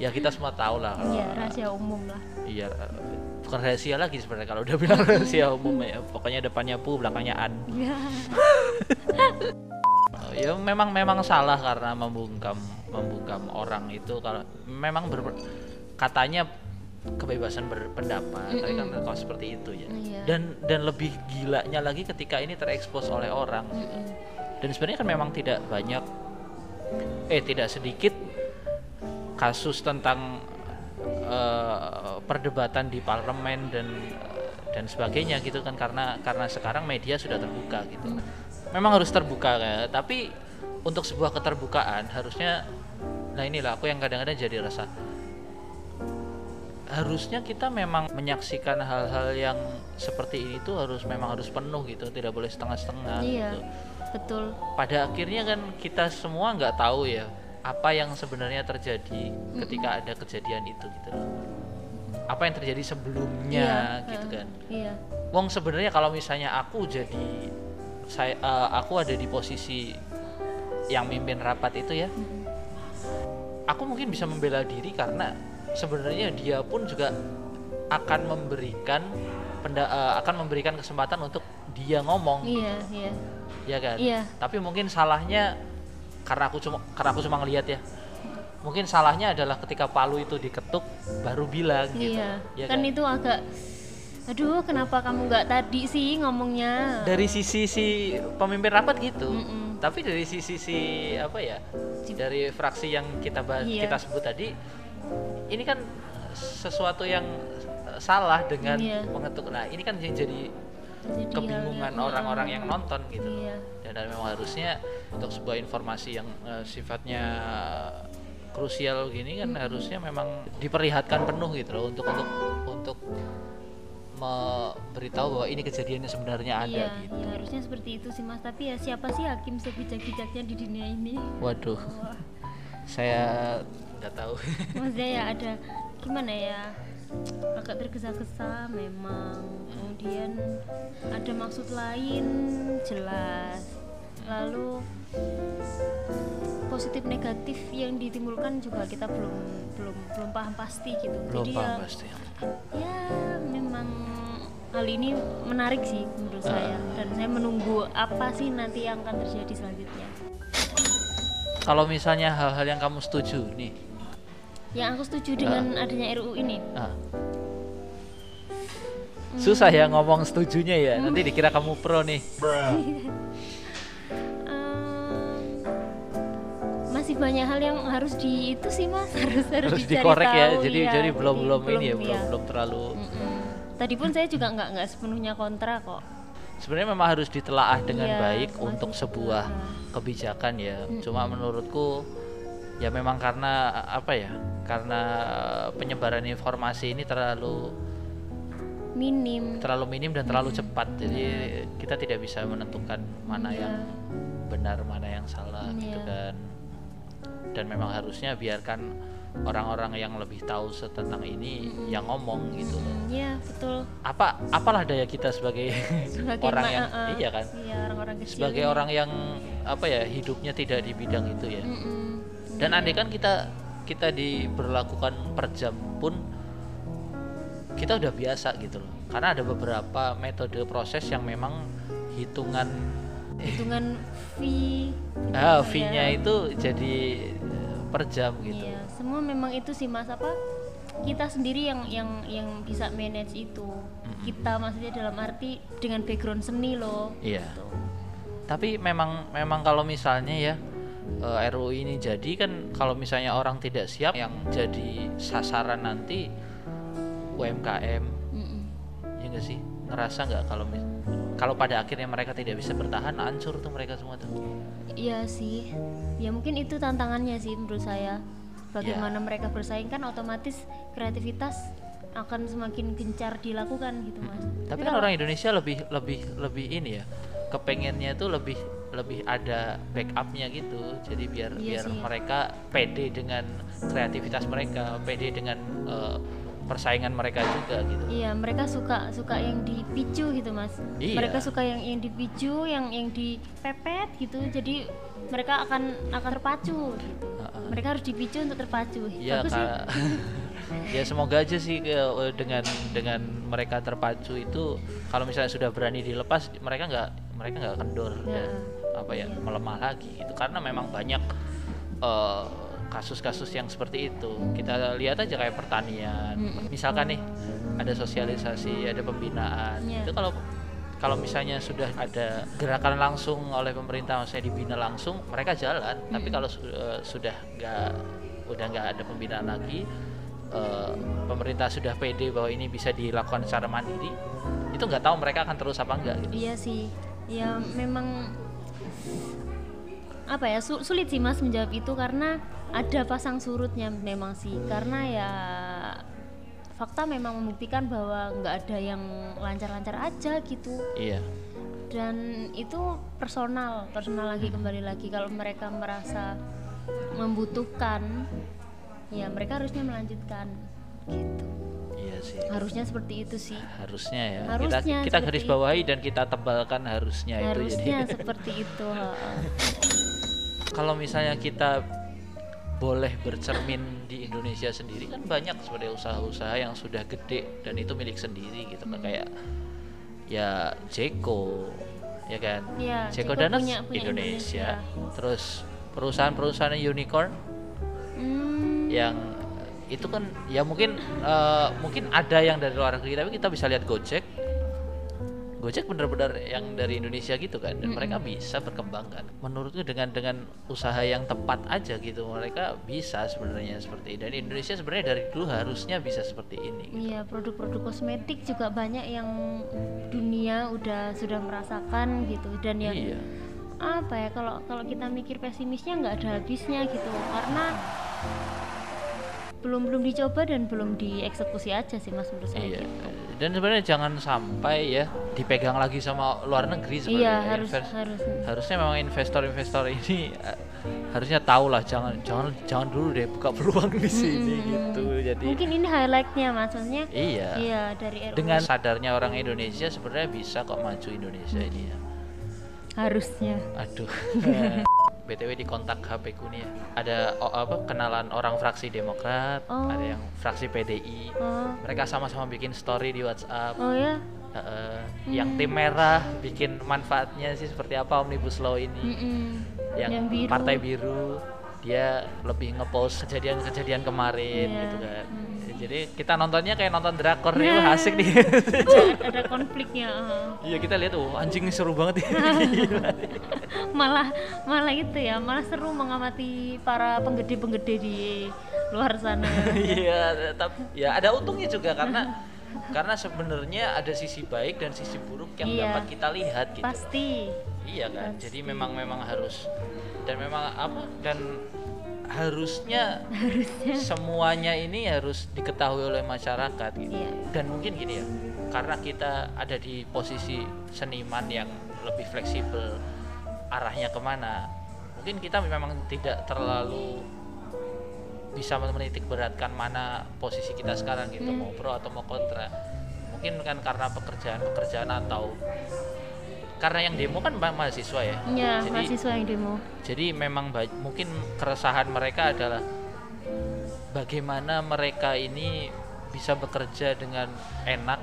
Ya kita semua tahu lah. iya rahasia umum lah. Iya, bukan rahasia lagi sebenarnya kalau udah bilang rahasia umum ya. Pokoknya depannya pu, belakangnya an. ya Eh, ya memang memang salah karena membungkam membungkam orang itu kalau memang ber- katanya kebebasan berpendapat tapi kan kalau seperti itu ya Iya. dan dan lebih gilanya lagi ketika ini terekspos oleh orang gitu. dan sebenarnya kan memang tidak banyak eh tidak sedikit kasus tentang eh, perdebatan di parlemen dan dan sebagainya gitu kan karena karena sekarang media sudah terbuka gitu. Memang harus terbuka ya. Tapi untuk sebuah keterbukaan harusnya nah inilah aku yang kadang-kadang jadi rasa harusnya kita memang menyaksikan hal-hal yang seperti ini tuh harus memang harus penuh gitu tidak boleh setengah-setengah iya gitu. betul. Pada akhirnya kan kita semua nggak tahu ya apa yang sebenarnya terjadi ketika ada kejadian itu gitu loh. apa yang terjadi sebelumnya Iya, gitu kan. iya. Wong sebenarnya kalau misalnya aku jadi saya eh, aku ada di posisi yang mimpin rapat itu ya aku mungkin bisa membela diri karena sebenarnya dia pun juga akan memberikan penda- eh, akan memberikan kesempatan untuk dia ngomong iya iya. Ya kan? Iya. tapi mungkin salahnya karena aku cuma karena aku cuma ngelihat ya mungkin salahnya adalah ketika palu itu diketuk baru bilang gitu iya ya kan itu agak aduh kenapa kamu nggak tadi sih ngomongnya dari sisi si pemimpin rapat gitu Mm-mm. tapi dari sisi si apa ya dari fraksi yang kita bahas, Iya. kita sebut tadi ini kan sesuatu yang eh, salah dengan Iya. mengetuk nah ini kan yang jadi Jadi kebingungan orang-orang yang nonton gitu. Iya. Dan, memang harusnya untuk sebuah informasi yang eh, sifatnya krusial gini kan harusnya memang diperlihatkan penuh gitu loh untuk untuk untuk memberitahu bahwa ini kejadiannya sebenarnya ada iya, gitu. iya, harusnya seperti itu sih mas. Tapi ya siapa sih hakim sebijak-bijaknya di dunia ini? Waduh, Wah, saya nggak tahu. maksudnya ya ada gimana ya agak tergesa-gesa memang. Kemudian ada maksud lain jelas lalu positif negatif yang ditimbulkan juga kita belum belum belum paham pasti gitu Belum jadi paham ya pasti. ya memang hal ini menarik sih menurut Ah. saya dan saya menunggu apa sih nanti yang akan terjadi selanjutnya Kalau misalnya hal-hal yang kamu setuju nih, yang aku setuju dengan Ah. adanya RUU ini ah. susah ya ngomong setujunya ya. Nanti dikira kamu pro nih. masih banyak hal yang harus di itu sih mas harus harus, Harus dicari dikorek ya. Jadi iya. jadi belum belum ini ya, iya. belum belum terlalu. Mm-mm. tadi pun saya juga nggak nggak sepenuhnya kontra kok Sebenarnya memang harus ditelaah dengan Iya, baik untuk sebuah ditelaah. kebijakan ya. Cuma menurutku ya memang karena apa ya? Karena penyebaran informasi ini terlalu minim terlalu minim dan terlalu cepat jadi kita tidak bisa menentukan mana Iya. yang benar mana yang salah gitu Iya. kan dan memang harusnya biarkan orang-orang yang lebih tahu tentang ini yang ngomong gitu loh. Iya betul apa apalah daya kita sebagai, sebagai orang ma- yang uh-uh. iya kan iya orang-orang kecil sebagai ini. orang yang apa ya hidupnya tidak di bidang itu ya Mm-mm. dan andai kan kita kita diberlakukan per jam pun kita udah biasa gitu loh karena ada beberapa metode proses yang memang hitungan hitungan fee ah, ya. fee-nya itu jadi per jam gitu Iya, semua memang itu sih Mas apa? Kita sendiri yang yang yang bisa manage itu. Kita maksudnya dalam arti dengan background seni loh. Iya. gitu. tapi memang memang kalau misalnya ya eh, RUU ini jadi kan kalau misalnya orang tidak siap yang jadi sasaran nanti UMKM Mm-mm. ya nggak sih ngerasa nggak kalau mis- kalau pada akhirnya mereka tidak bisa bertahan hancur tuh mereka semua tuh Iya sih. Ya mungkin itu tantangannya sih menurut saya. Bagaimana Ya. mereka bersaing kan otomatis kreativitas akan semakin gencar dilakukan gitu Mas. tapi kan orang Indonesia lebih lebih lebih ini ya kepengennya tuh lebih lebih ada backupnya gitu jadi biar Iya biar sih. mereka pede dengan kreativitas mereka pede dengan eh, persaingan mereka juga gitu Iya, mereka suka suka yang dipicu gitu, Mas. Iya. Mereka suka yang yang dipicu, yang yang dipepet gitu. Jadi mereka akan akan terpacu gitu. Heeh. Mereka harus dipicu untuk terpacu. ya Bagus sih. Ya semoga aja sih ke- dengan dengan mereka terpacu itu kalau misalnya sudah berani dilepas mereka nggak mereka nggak kendor Ya. dan apa ya Iya. melemah lagi itu karena memang banyak eh, kasus-kasus yang seperti itu. Kita lihat aja kayak pertanian. Misalkan nih ada sosialisasi ada pembinaan. Iya. itu kalau kalau misalnya sudah ada gerakan langsung oleh pemerintah maksudnya dibina langsung mereka jalan. Tapi kalau eh, sudah nggak udah nggak ada pembinaan lagi eh, pemerintah sudah pede bahwa ini bisa dilakukan secara mandiri itu nggak tahu mereka akan terus apa enggak gitu. Iya sih. Ya memang apa ya su- sulit sih Mas menjawab itu karena ada pasang surutnya memang sih. Karena ya fakta memang membuktikan bahwa nggak ada yang lancar-lancar aja gitu. iya dan itu personal personal lagi kembali lagi kalau mereka merasa membutuhkan ya mereka harusnya melanjutkan gitu iya sih harusnya seperti itu sih harusnya ya Harusnya kita kita garis itu. bawahi dan kita tebalkan harusnya, itu harusnya jadi seperti itu. Kalau misalnya kita boleh bercermin di Indonesia sendiri kan banyak sebenarnya usaha-usaha yang sudah gede dan itu milik sendiri gitu kan kayak ya Jeko ya kan? Iya, Jeko Jeko Danas punya- punya Indonesia. Indonesia. terus perusahaan-perusahaan unicorn. Hmm, yang itu kan ya mungkin eh, mungkin ada yang dari luar negeri tapi kita bisa lihat Gojek Gojek benar-benar yang dari Indonesia gitu kan dan mereka bisa berkembang kan. Menurutku dengan dengan usaha yang tepat aja gitu mereka bisa sebenarnya seperti ini. Dan Indonesia sebenarnya dari dulu harusnya bisa seperti ini gitu. Iya, produk-produk kosmetik juga banyak yang dunia udah sudah merasakan gitu. Dan ya iya. apa ya kalau kalau kita mikir pesimisnya nggak ada habisnya gitu. Karena belum belum dicoba dan belum dieksekusi aja sih mas menurut saya iya gitu. Dan sebenarnya jangan sampai ya dipegang lagi sama luar negeri sebenarnya. Iya harus Invest- harus harusnya memang investor-investor ini eh, harusnya tahu lah jangan jangan jangan dulu deh buka peluang di sini gitu. Jadi mungkin ini highlightnya maksudnya iya. iya dari RUU dengan sadarnya orang Indonesia sebenarnya bisa kok maju Indonesia ini ya. Harusnya. Aduh btw di kontak HP ku nih ya ada oh, apa kenalan orang fraksi Demokrat Oh. ada yang fraksi PDI oh mereka sama-sama bikin story di WhatsApp oh ya Heeh. yang tim merah bikin manfaatnya sih seperti apa omnibus law ini Mm-mm. yang, yang biru partai biru dia lebih ngepost kejadian-kejadian kemarin Iya. gitu kan Hmm. Jadi kita nontonnya kayak nonton drakor nih wah asik nih. Ada konfliknya oh. iya kita lihat oh anjing seru banget ya malah malah itu ya malah seru mengamati para penggede-penggede di luar sana. Iya tapi ya ada untungnya juga karena karena sebenarnya ada sisi baik dan sisi buruk yang Iya. dapat kita lihat gitu pasti. Iya kan, Pasti. jadi memang memang harus dan memang apa dan harusnya semuanya ini harus diketahui oleh masyarakat gitu. Iya. Dan mungkin gini ya, karena kita ada di posisi seniman yang lebih fleksibel arahnya ke mana, mungkin kita memang tidak terlalu bisa menitik beratkan mana posisi kita sekarang gitu Hmm. mau pro atau mau kontra mungkin kan karena pekerjaan-pekerjaan atau karena yang demo kan ma- mahasiswa ya? Ya jadi mahasiswa yang demo. Jadi memang mungkin keresahan mereka adalah bagaimana mereka ini bisa bekerja dengan enak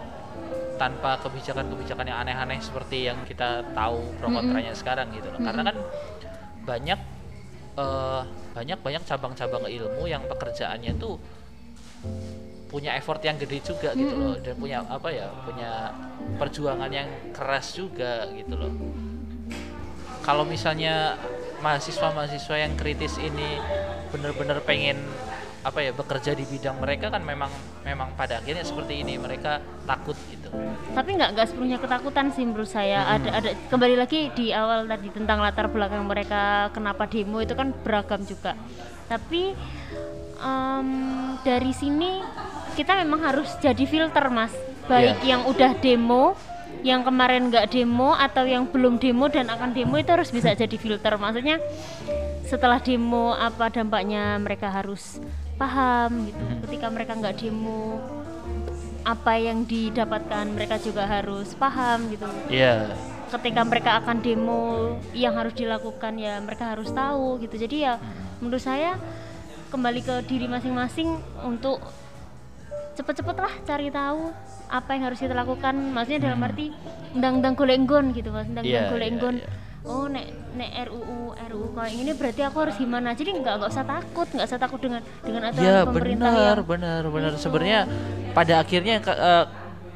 tanpa kebijakan-kebijakan yang aneh-aneh seperti yang kita tahu pro kontranya sekarang gitu loh. Karena kan banyak eh, banyak banyak cabang-cabang ilmu yang pekerjaannya tuh punya effort yang gede juga gitu loh dan punya apa ya punya perjuangan yang keras juga gitu loh. Kalau misalnya mahasiswa-mahasiswa yang kritis ini benar-benar pengen apa ya bekerja di bidang mereka kan memang memang pada akhirnya seperti ini mereka takut gitu. Tapi nggak nggak sepenuhnya ketakutan sih menurut saya. Ada ada kembali lagi di awal tadi tentang latar belakang mereka kenapa demo itu kan beragam juga. Tapi em, dari sini kita memang harus jadi filter mas. Baik Iya. yang udah demo yang kemarin nggak demo atau yang belum demo dan akan demo itu harus bisa jadi filter. Maksudnya setelah demo apa dampaknya mereka harus paham gitu. Ketika mereka nggak demo apa yang didapatkan mereka juga harus paham gitu. Iya. Ketika mereka akan demo yang harus dilakukan ya mereka harus tahu gitu. Jadi ya menurut saya kembali ke diri masing-masing untuk cepet-cepet lah cari tahu apa yang harus kita lakukan. Maksudnya dalam arti undang-undang golek nggon gitu mas. Undang-undang golek iya, nggon iya. oh nek nek RUU RUU kayak ini berarti aku harus gimana? Jadi nggak nggak usah takut nggak usah takut dengan dengan aturan ya pemerintah benar yang benar. Benar sebenarnya pada akhirnya eh,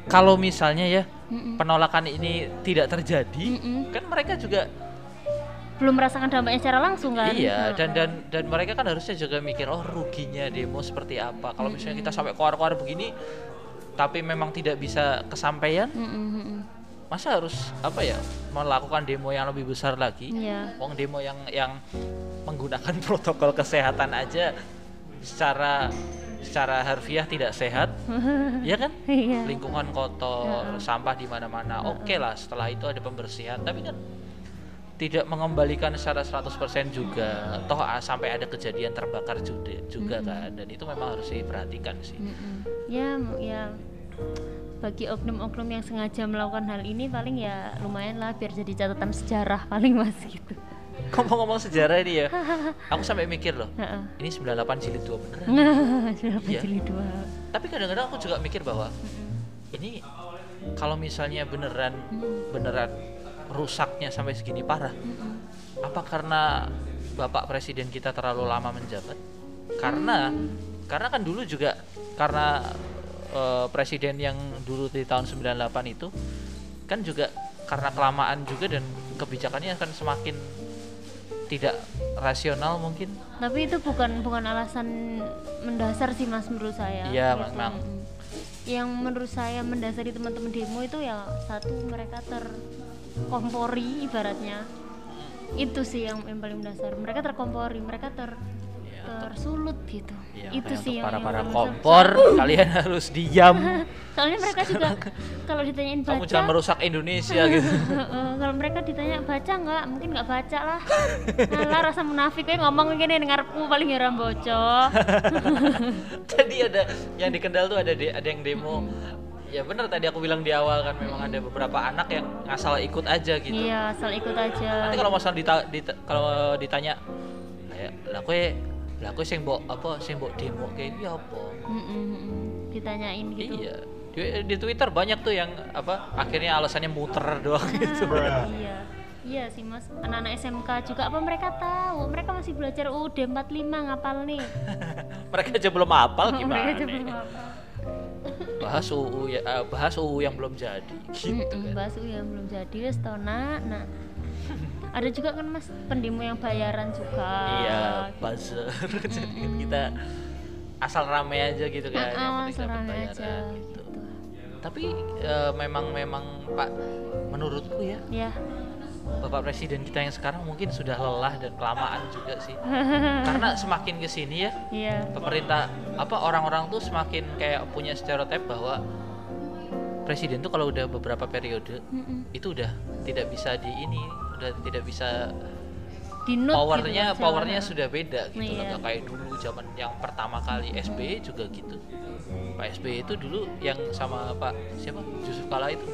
kalau misalnya ya Mm-mm. penolakan ini tidak terjadi Mm-mm. kan mereka juga belum merasakan dampaknya secara langsung kan Iya, Nah, dan dan dan mereka kan harusnya juga mikir oh ruginya demo seperti apa. Kalau misalnya kita sampai keluar-keluar begini tapi memang tidak bisa kesampaian, mm-mm. masa harus apa ya melakukan demo yang lebih besar lagi? Wong demo yang yang menggunakan protokol kesehatan aja secara secara harfiah tidak sehat, ya kan? Iya. Lingkungan kotor, sampah di mana-mana. Oke lah, setelah itu ada pembersihan, tapi kan tidak mengembalikan secara 100% juga. Toh ah, sampai ada kejadian terbakar juga, juga kan. Dan itu memang harus diperhatikan sih. Mm-mm. Ya, ya bagi oknum-oknum yang sengaja melakukan hal ini paling ya lumayan lah biar jadi catatan sejarah paling mas gitu. ngomong-ngomong sejarah ini ya aku sampai mikir loh ini 98 jilid 2 beneran Sudah Iya. jilid dua. tapi kadang-kadang aku juga mikir bahwa ini kalau misalnya beneran beneran rusaknya sampai segini parah apa karena bapak presiden kita terlalu lama menjabat karena karena kan dulu juga karena eh, presiden yang dulu di tahun 98 itu kan juga karena kelamaan juga dan kebijakannya akan semakin tidak rasional mungkin Tapi itu bukan bukan alasan mendasar sih mas menurut saya. Iya, Gitu. memang. Yang menurut saya mendasari teman-teman demo itu ya satu mereka terkompori ibaratnya. Itu sih yang, yang paling mendasar. Mereka terkompori, mereka ter Iya, tersulut gitu. Ya, itu sih yang para yang para paling kompor kalian harus diam Soalnya mereka juga kalau ditanyain baca, kamu jangan merusak Indonesia gitu Heeh, kalau mereka ditanya baca nggak, mungkin nggak baca lah. Nah, rasa munafik kayak ngomong gini ngarepku paling heran bocor. tadi ada yang di Kendal tuh ada de- ada yang demo ya bener tadi aku bilang di awal kan memang ada beberapa anak yang ngasal ikut aja gitu Iya, asal ikut aja. nanti kalau masalah dita- dita- kalau ditanya kayak lah kue lah kue sing mbok apa sing mbok demo kayak gitu apa Mm-mm, mm-mm. ditanyain gitu. iya di, di Twitter banyak tuh yang apa akhirnya alasannya muter doang gitu Iya. Iya sih Mas. Anak-anak SMK juga apa mereka tahu? Mereka masih belajar UUD 45 ngapal nih. mereka aja belum hafal gimana mereka aja belum hafal. Bahas UU ya eh, bahas UU yang belum jadi gitu kan bahas UU yang belum jadi nak. Nah. Ada juga kan Mas pendemo yang bayaran juga. iya buzzer jadi kan kita asal rame aja gitu kan yang Heeh, penting dapat serame bayaran aja gitu. gitu. tapi eh, memang memang Pak menurutku ya Ya. Bapak Presiden kita yang sekarang mungkin sudah lelah dan kelamaan juga sih karena semakin ke sini ya Iya. pemerintah apa orang-orang tuh semakin kayak punya stereotip bahwa presiden tuh kalau udah beberapa periode Mm-mm. itu udah tidak bisa di ini udah tidak bisa Di powernya gitu, powernya sudah beda gitu loh Iya. nggak kayak dulu zaman yang pertama kali SBY juga gitu Pak SBY itu dulu yang sama Pak siapa Yusuf Kala itu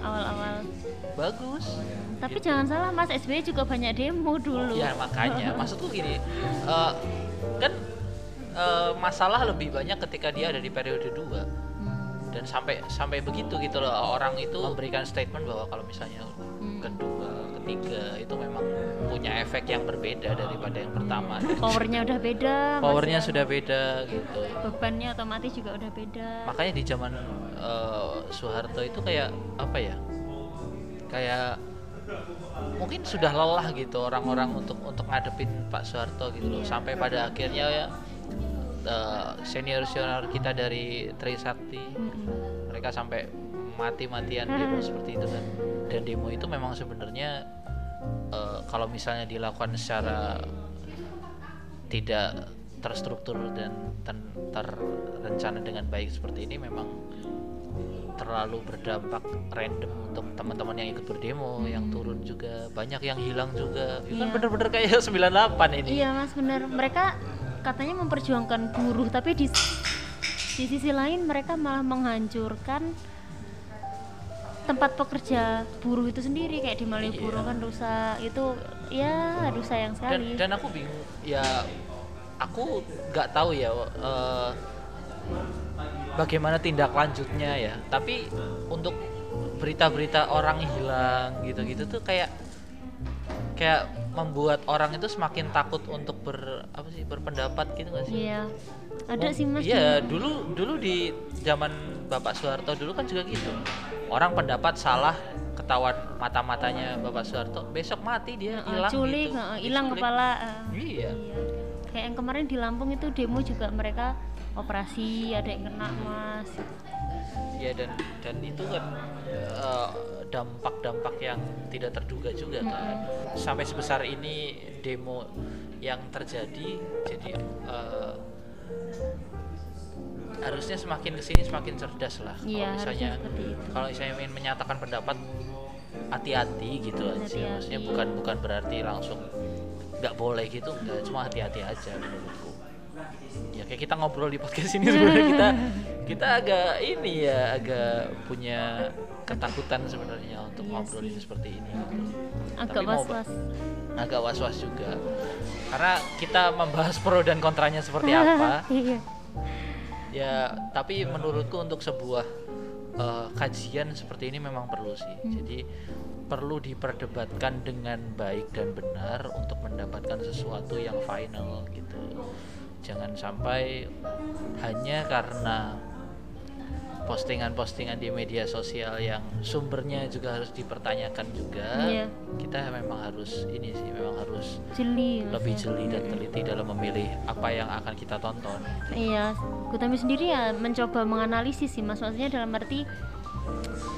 awal-awal. bagus Tapi jangan salah Mas SBY juga banyak demo dulu. ya makanya maksudku gini eh, kan eh, masalah lebih banyak ketika dia ada di periode dua Hmm. dan sampai sampai begitu gitu loh orang itu memberikan statement bahwa kalau misalnya Hmm. kedua ketiga itu memang punya efek yang berbeda daripada yang pertama Powernya udah beda. Mas, powernya ya. sudah beda gitu bebannya otomatis juga udah beda. makanya di zaman eh, Soeharto itu kayak apa ya kayak mungkin sudah lelah gitu orang-orang untuk untuk ngadepin Pak Soeharto gitu loh. Sampai pada akhirnya ya senior senior kita dari Trisakti mereka sampai mati-matian demo seperti itu kan. Dan demo itu memang sebenarnya eh, kalau misalnya dilakukan secara tidak terstruktur dan ten- terencana dengan baik seperti ini memang terlalu berdampak random untuk teman-teman yang ikut berdemo yang turun juga banyak yang hilang juga itu kan Iya. bener-bener kayak 98 ini Iya mas benar. Mereka katanya memperjuangkan buruh, tapi di di sisi lain mereka malah menghancurkan tempat pekerja buruh itu sendiri kayak di Malioboro Iya. kan rusak itu ya aduh sayang dan sekali. dan aku bingung ya aku nggak tahu ya eh, bagaimana tindak lanjutnya ya tapi untuk berita-berita orang hilang gitu-gitu tuh kayak kayak membuat orang itu semakin takut untuk ber apa sih berpendapat gitu nggak sih Iya. Ada sih mas. Iya, dulu. dulu di zaman Bapak Soeharto dulu kan juga gitu. Orang pendapat salah ketahuan mata-matanya Bapak Soeharto, besok mati dia hilang culik, gitu. hilang kepala. eh. Iya. Iya. Kayak yang kemarin di Lampung itu demo juga mereka operasi ada yang kena mas. Iya dan dan itu kan eh, dampak-dampak yang tidak terduga juga kan. Sampai sebesar ini demo yang terjadi jadi eh, harusnya semakin ke sini semakin cerdas lah kalau Iya, misalnya kalau misalnya ingin menyatakan pendapat hati-hati gitu aja Hati-hati. maksudnya bukan bukan berarti langsung nggak boleh gitu nggak cuma hati-hati aja menurutku ya kayak kita ngobrol di podcast ini sebenarnya kita kita agak ini ya agak punya ketakutan sebenarnya untuk Iya ngobrol sih. ini seperti ini gitu. agak was-was agak was-was juga karena kita membahas pro dan kontranya seperti apa iya ya tapi menurutku untuk sebuah eh, kajian seperti ini memang perlu sih Hmm. jadi perlu diperdebatkan dengan baik dan benar untuk mendapatkan sesuatu yang final gitu jangan sampai hanya karena postingan-postingan di media sosial yang sumbernya juga harus dipertanyakan juga Iya. kita memang harus ini sih memang harus jeli. lebih jeli dan teliti dalam memilih apa yang akan kita tonton. Iya, Gutami sendiri ya mencoba menganalisis sih mas, maksudnya dalam arti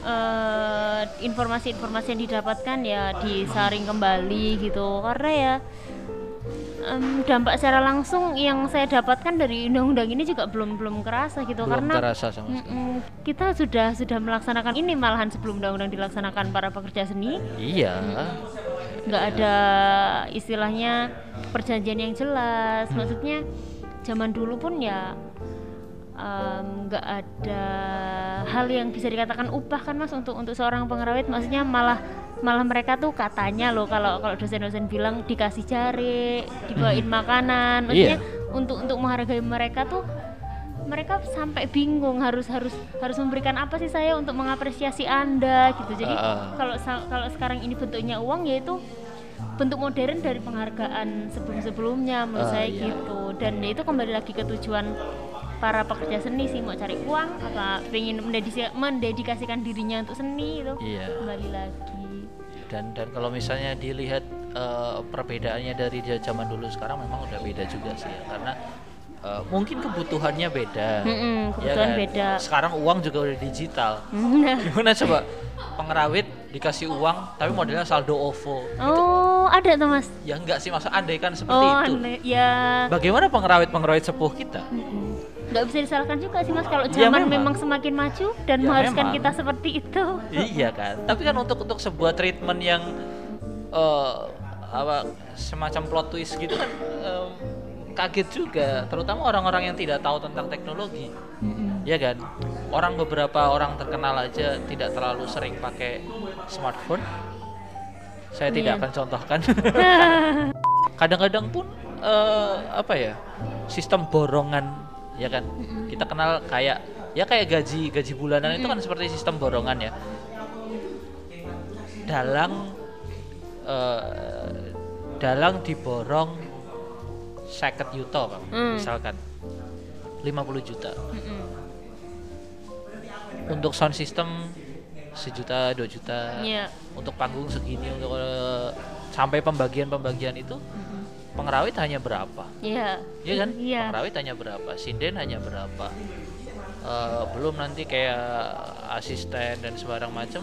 eh, informasi-informasi yang didapatkan ya disaring kembali gitu, karena ya em, dampak secara langsung yang saya dapatkan dari undang-undang ini juga belum belum kerasa gitu, belum karena terasa sama sekali. kita sudah sudah melaksanakan ini malahan sebelum undang-undang dilaksanakan para pekerja seni. Iya. Nggak ada istilahnya perjanjian yang jelas. Maksudnya zaman dulu pun ya nggak ada hal yang bisa dikatakan upah kan mas untuk untuk seorang pengerawit maksudnya malah malah mereka tuh katanya loh kalau kalau dosen-dosen bilang dikasih jari dibawain makanan. Maksudnya untuk untuk menghargai mereka tuh mereka sampai bingung harus harus harus memberikan apa sih saya untuk mengapresiasi anda gitu. Jadi Ah. kalau kalau sekarang ini bentuknya uang yaitu bentuk modern dari penghargaan sebelum-sebelumnya menurut Ah, saya iya. gitu. Dan itu kembali lagi ke tujuan para pekerja seni sih mau cari uang apa pengen mendedikasikan dirinya untuk seni itu. Iya. Kembali lagi. Dan dan kalau misalnya dilihat eh, perbedaannya dari zaman dulu sekarang memang udah beda juga sih ya karena eh, mungkin kebutuhannya beda. Mm-mm, ya kebutuhan kan? beda. Sekarang uang juga udah digital. Gimana coba? Pengerawit dikasih uang tapi modelnya saldo OVO. Oh ada tuh mas. Ya enggak sih maksud andai kan seperti oh itu. ya. Bagaimana pengerawit pengerawit sepuh kita? Mm-mm. Nggak bisa disalahkan juga sih mas kalau Ya, zaman memang. memang. semakin maju dan Ya, mengharuskan memang. kita seperti itu iya kan tapi kan untuk untuk sebuah treatment yang eh, apa semacam plot twist gitu kan em, kaget juga terutama orang-orang yang tidak tahu tentang teknologi ya kan orang beberapa orang terkenal aja tidak terlalu sering pakai smartphone saya tidak Iya. akan contohkan kadang-kadang pun eh, apa ya sistem borongan ya kan? Kita kenal kayak ya kayak gaji gaji bulanan itu kan seperti sistem borongan ya. Dalang eh, dalang diborong 50 juta Pak, Hmm. misalkan. 50 juta. Mm-mm. untuk sound system sejuta dua juta. Iya. untuk panggung segini untuk eh, sampai pembagian-pembagian itu pengerawit hanya berapa Iya. Iya kan Iya. pengerawit hanya berapa sinden hanya berapa Eh, belum nanti kayak asisten dan sembarang macam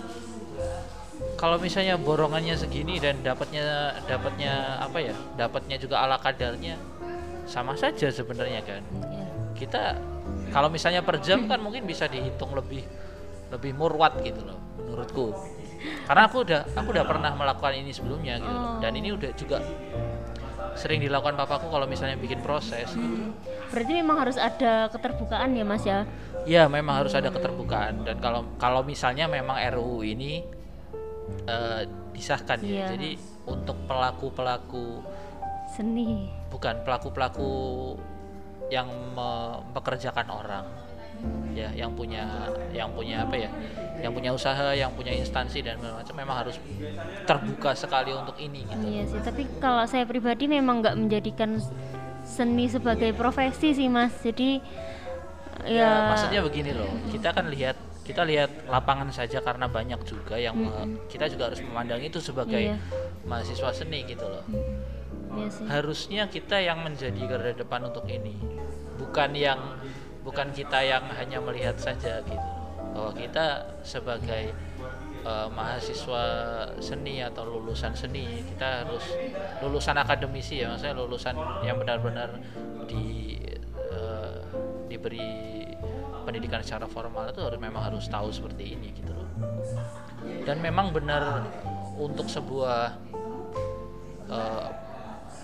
kalau misalnya borongannya segini dan dapatnya dapatnya apa ya dapatnya juga ala kadarnya sama saja sebenarnya kan Iya. kita kalau misalnya per jam kan mungkin bisa dihitung lebih lebih murwat gitu loh menurutku karena aku udah aku udah pernah melakukan ini sebelumnya gitu. Oh. dan ini udah juga sering dilakukan papaku kalau misalnya bikin proses gitu. Berarti memang harus ada keterbukaan ya Mas ya. ya memang harus ada keterbukaan dan kalau kalau misalnya memang RUU ini eh, disahkan ya Iya. jadi untuk pelaku pelaku Seni. bukan pelaku pelaku yang mempekerjakan orang ya yang punya yang punya apa ya? Yang punya usaha yang punya instansi dan macam memang harus terbuka sekali untuk ini gitu. Iya sih, tapi kalau saya pribadi memang nggak menjadikan seni sebagai profesi sih Mas. Jadi ya, ya, maksudnya begini loh. Kita kan lihat kita lihat lapangan saja karena banyak juga yang me- kita juga harus memandang itu sebagai Iya. mahasiswa seni gitu loh. Iya sih. harusnya kita yang menjadi garda depan untuk ini. Bukan yang bukan kita yang hanya melihat saja gitu. Bahwa kita sebagai eh, mahasiswa seni atau lulusan seni kita harus lulusan akademisi ya maksudnya lulusan yang benar-benar di eh, diberi pendidikan secara formal itu harus memang harus tahu seperti ini gitu loh. Dan memang benar untuk sebuah eh,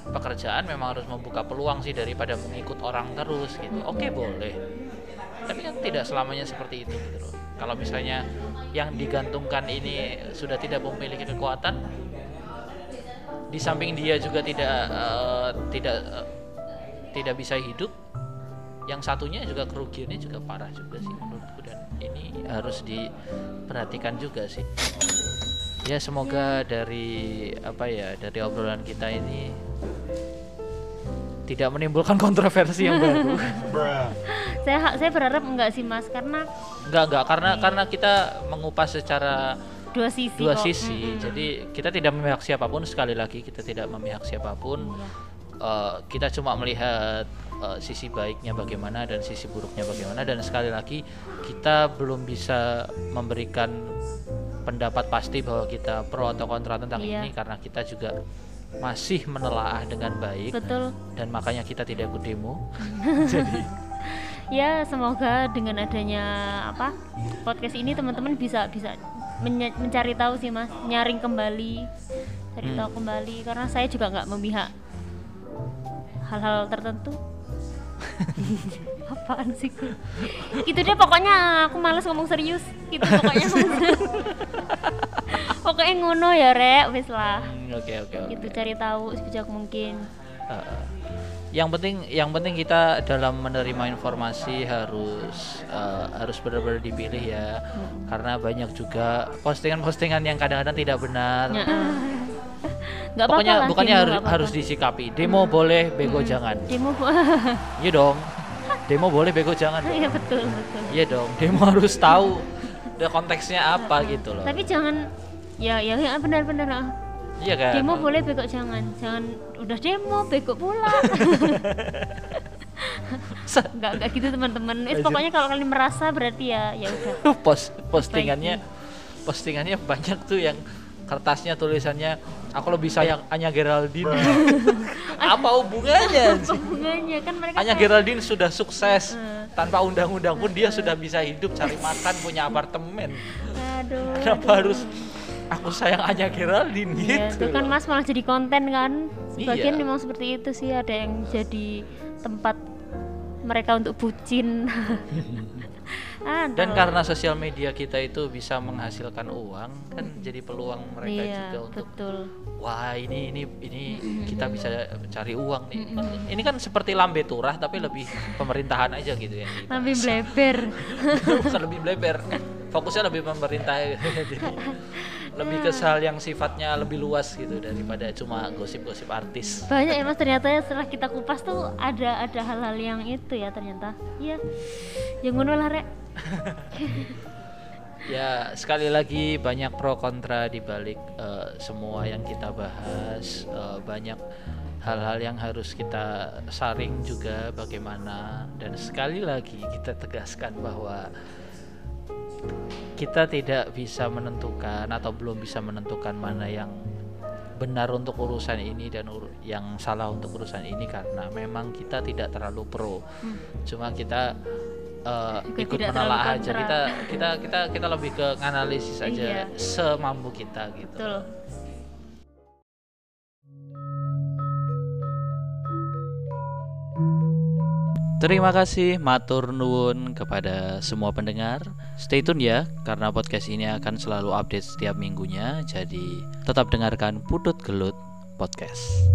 pekerjaan memang harus membuka peluang sih daripada mengikut orang terus gitu. Oke boleh, tapi kan tidak selamanya seperti itu gitu loh. Kalau misalnya yang digantungkan ini sudah tidak memiliki kekuatan, di samping dia juga tidak eh, tidak eh, tidak bisa hidup yang satunya juga kerugiannya juga parah juga sih menurutku dan ini harus diperhatikan juga sih ya semoga dari apa ya dari obrolan kita ini tidak menimbulkan kontroversi yang baru saya saya berharap enggak sih mas karena enggak enggak karena karena kita mengupas secara dua sisi dua kok. sisi Mm-mm. jadi kita tidak memihak siapa pun sekali lagi kita tidak memihak siapa pun Iya. Eh, kita cuma melihat eh, sisi baiknya bagaimana dan sisi buruknya bagaimana dan sekali lagi kita belum bisa memberikan pendapat pasti bahwa kita pro atau kontra tentang Iya. ini karena kita juga masih menelaah dengan baik betul dan makanya kita tidak ikut demo jadi ya semoga dengan adanya apa podcast ini teman-teman bisa bisa mencari tahu sih mas nyaring kembali cari Hmm. tahu kembali karena saya juga nggak memihak hal-hal tertentu apaan sih gue itu deh pokoknya aku males ngomong serius. Gitu pokoknya. Pokoknya ngono ya rek. Wis lah. Hmm, oke oke oke. Gitu cari tahu sebijak mungkin. Uh, yang penting yang penting kita dalam menerima informasi harus uh, harus benar-benar dipilih ya. Karena banyak juga postingan-postingan yang kadang-kadang tidak benar. Nggak apa-apa pokoknya lah, bukannya demo harus nggak apa-apa. harus disikapi. Demo boleh bego jangan. Demo iya dong. Demo boleh bego jangan iya betul betul. Iya dong. Demo harus tahu konteksnya apa gitu loh. Tapi jangan ya ya, ya benar-benar ah. iya kan? Demo boleh begok jangan. Jangan udah demo begok pula. Nggak nggak gitu teman-teman. Lanjut. pokoknya kalau kalian merasa berarti ya ya udah. Post postingannya postingannya banyak tuh yang kertasnya tulisannya. Aku lebih sayang Anya Geraldine. Apa hubungannya apa hubungannya? Kan mereka Anya kayak- Geraldine sudah sukses. Hmm. tanpa undang-undang pun dia sudah bisa hidup cari makan punya apartemen. Aduh. Kenapa harus aku sayang Anya Geraldine ya, gitu? itu kan mas malah jadi konten kan? Sebagian Iya. memang seperti itu sih ada yang jadi tempat mereka untuk bucin Aduh. dan karena sosial media kita itu bisa menghasilkan uang kan jadi peluang mereka iya, juga untuk betul. Wah ini ini ini kita bisa cari uang nih. Ini kan seperti lambe turah tapi lebih pemerintahan aja gitu ya tapi bleber. Bukan lebih bleber. Fokusnya lebih pemerintah. Jadi lebih ke hal yang sifatnya lebih luas gitu daripada cuma gosip-gosip artis. Banyak ya mas. Ternyata ya setelah kita kupas tuh ada ada hal-hal yang itu ya ternyata. Iya. Yang ngono lah rek ya sekali lagi banyak pro kontra di balik eh, semua yang kita bahas Eh, banyak hal-hal yang harus kita saring juga bagaimana. Dan sekali lagi kita tegaskan bahwa kita tidak bisa menentukan atau belum bisa menentukan mana yang benar untuk urusan ini dan ur- yang salah untuk urusan ini karena memang kita tidak terlalu pro. Cuma kita Juga ikut menelaah aja kontra. kita kita kita kita lebih ke analisis aja Iya. semampu kita gitu betul Terima kasih matur nuwun kepada semua pendengar. Stay tune ya karena podcast ini akan selalu update setiap minggunya. Jadi tetap dengarkan Putut Gelut Podcast.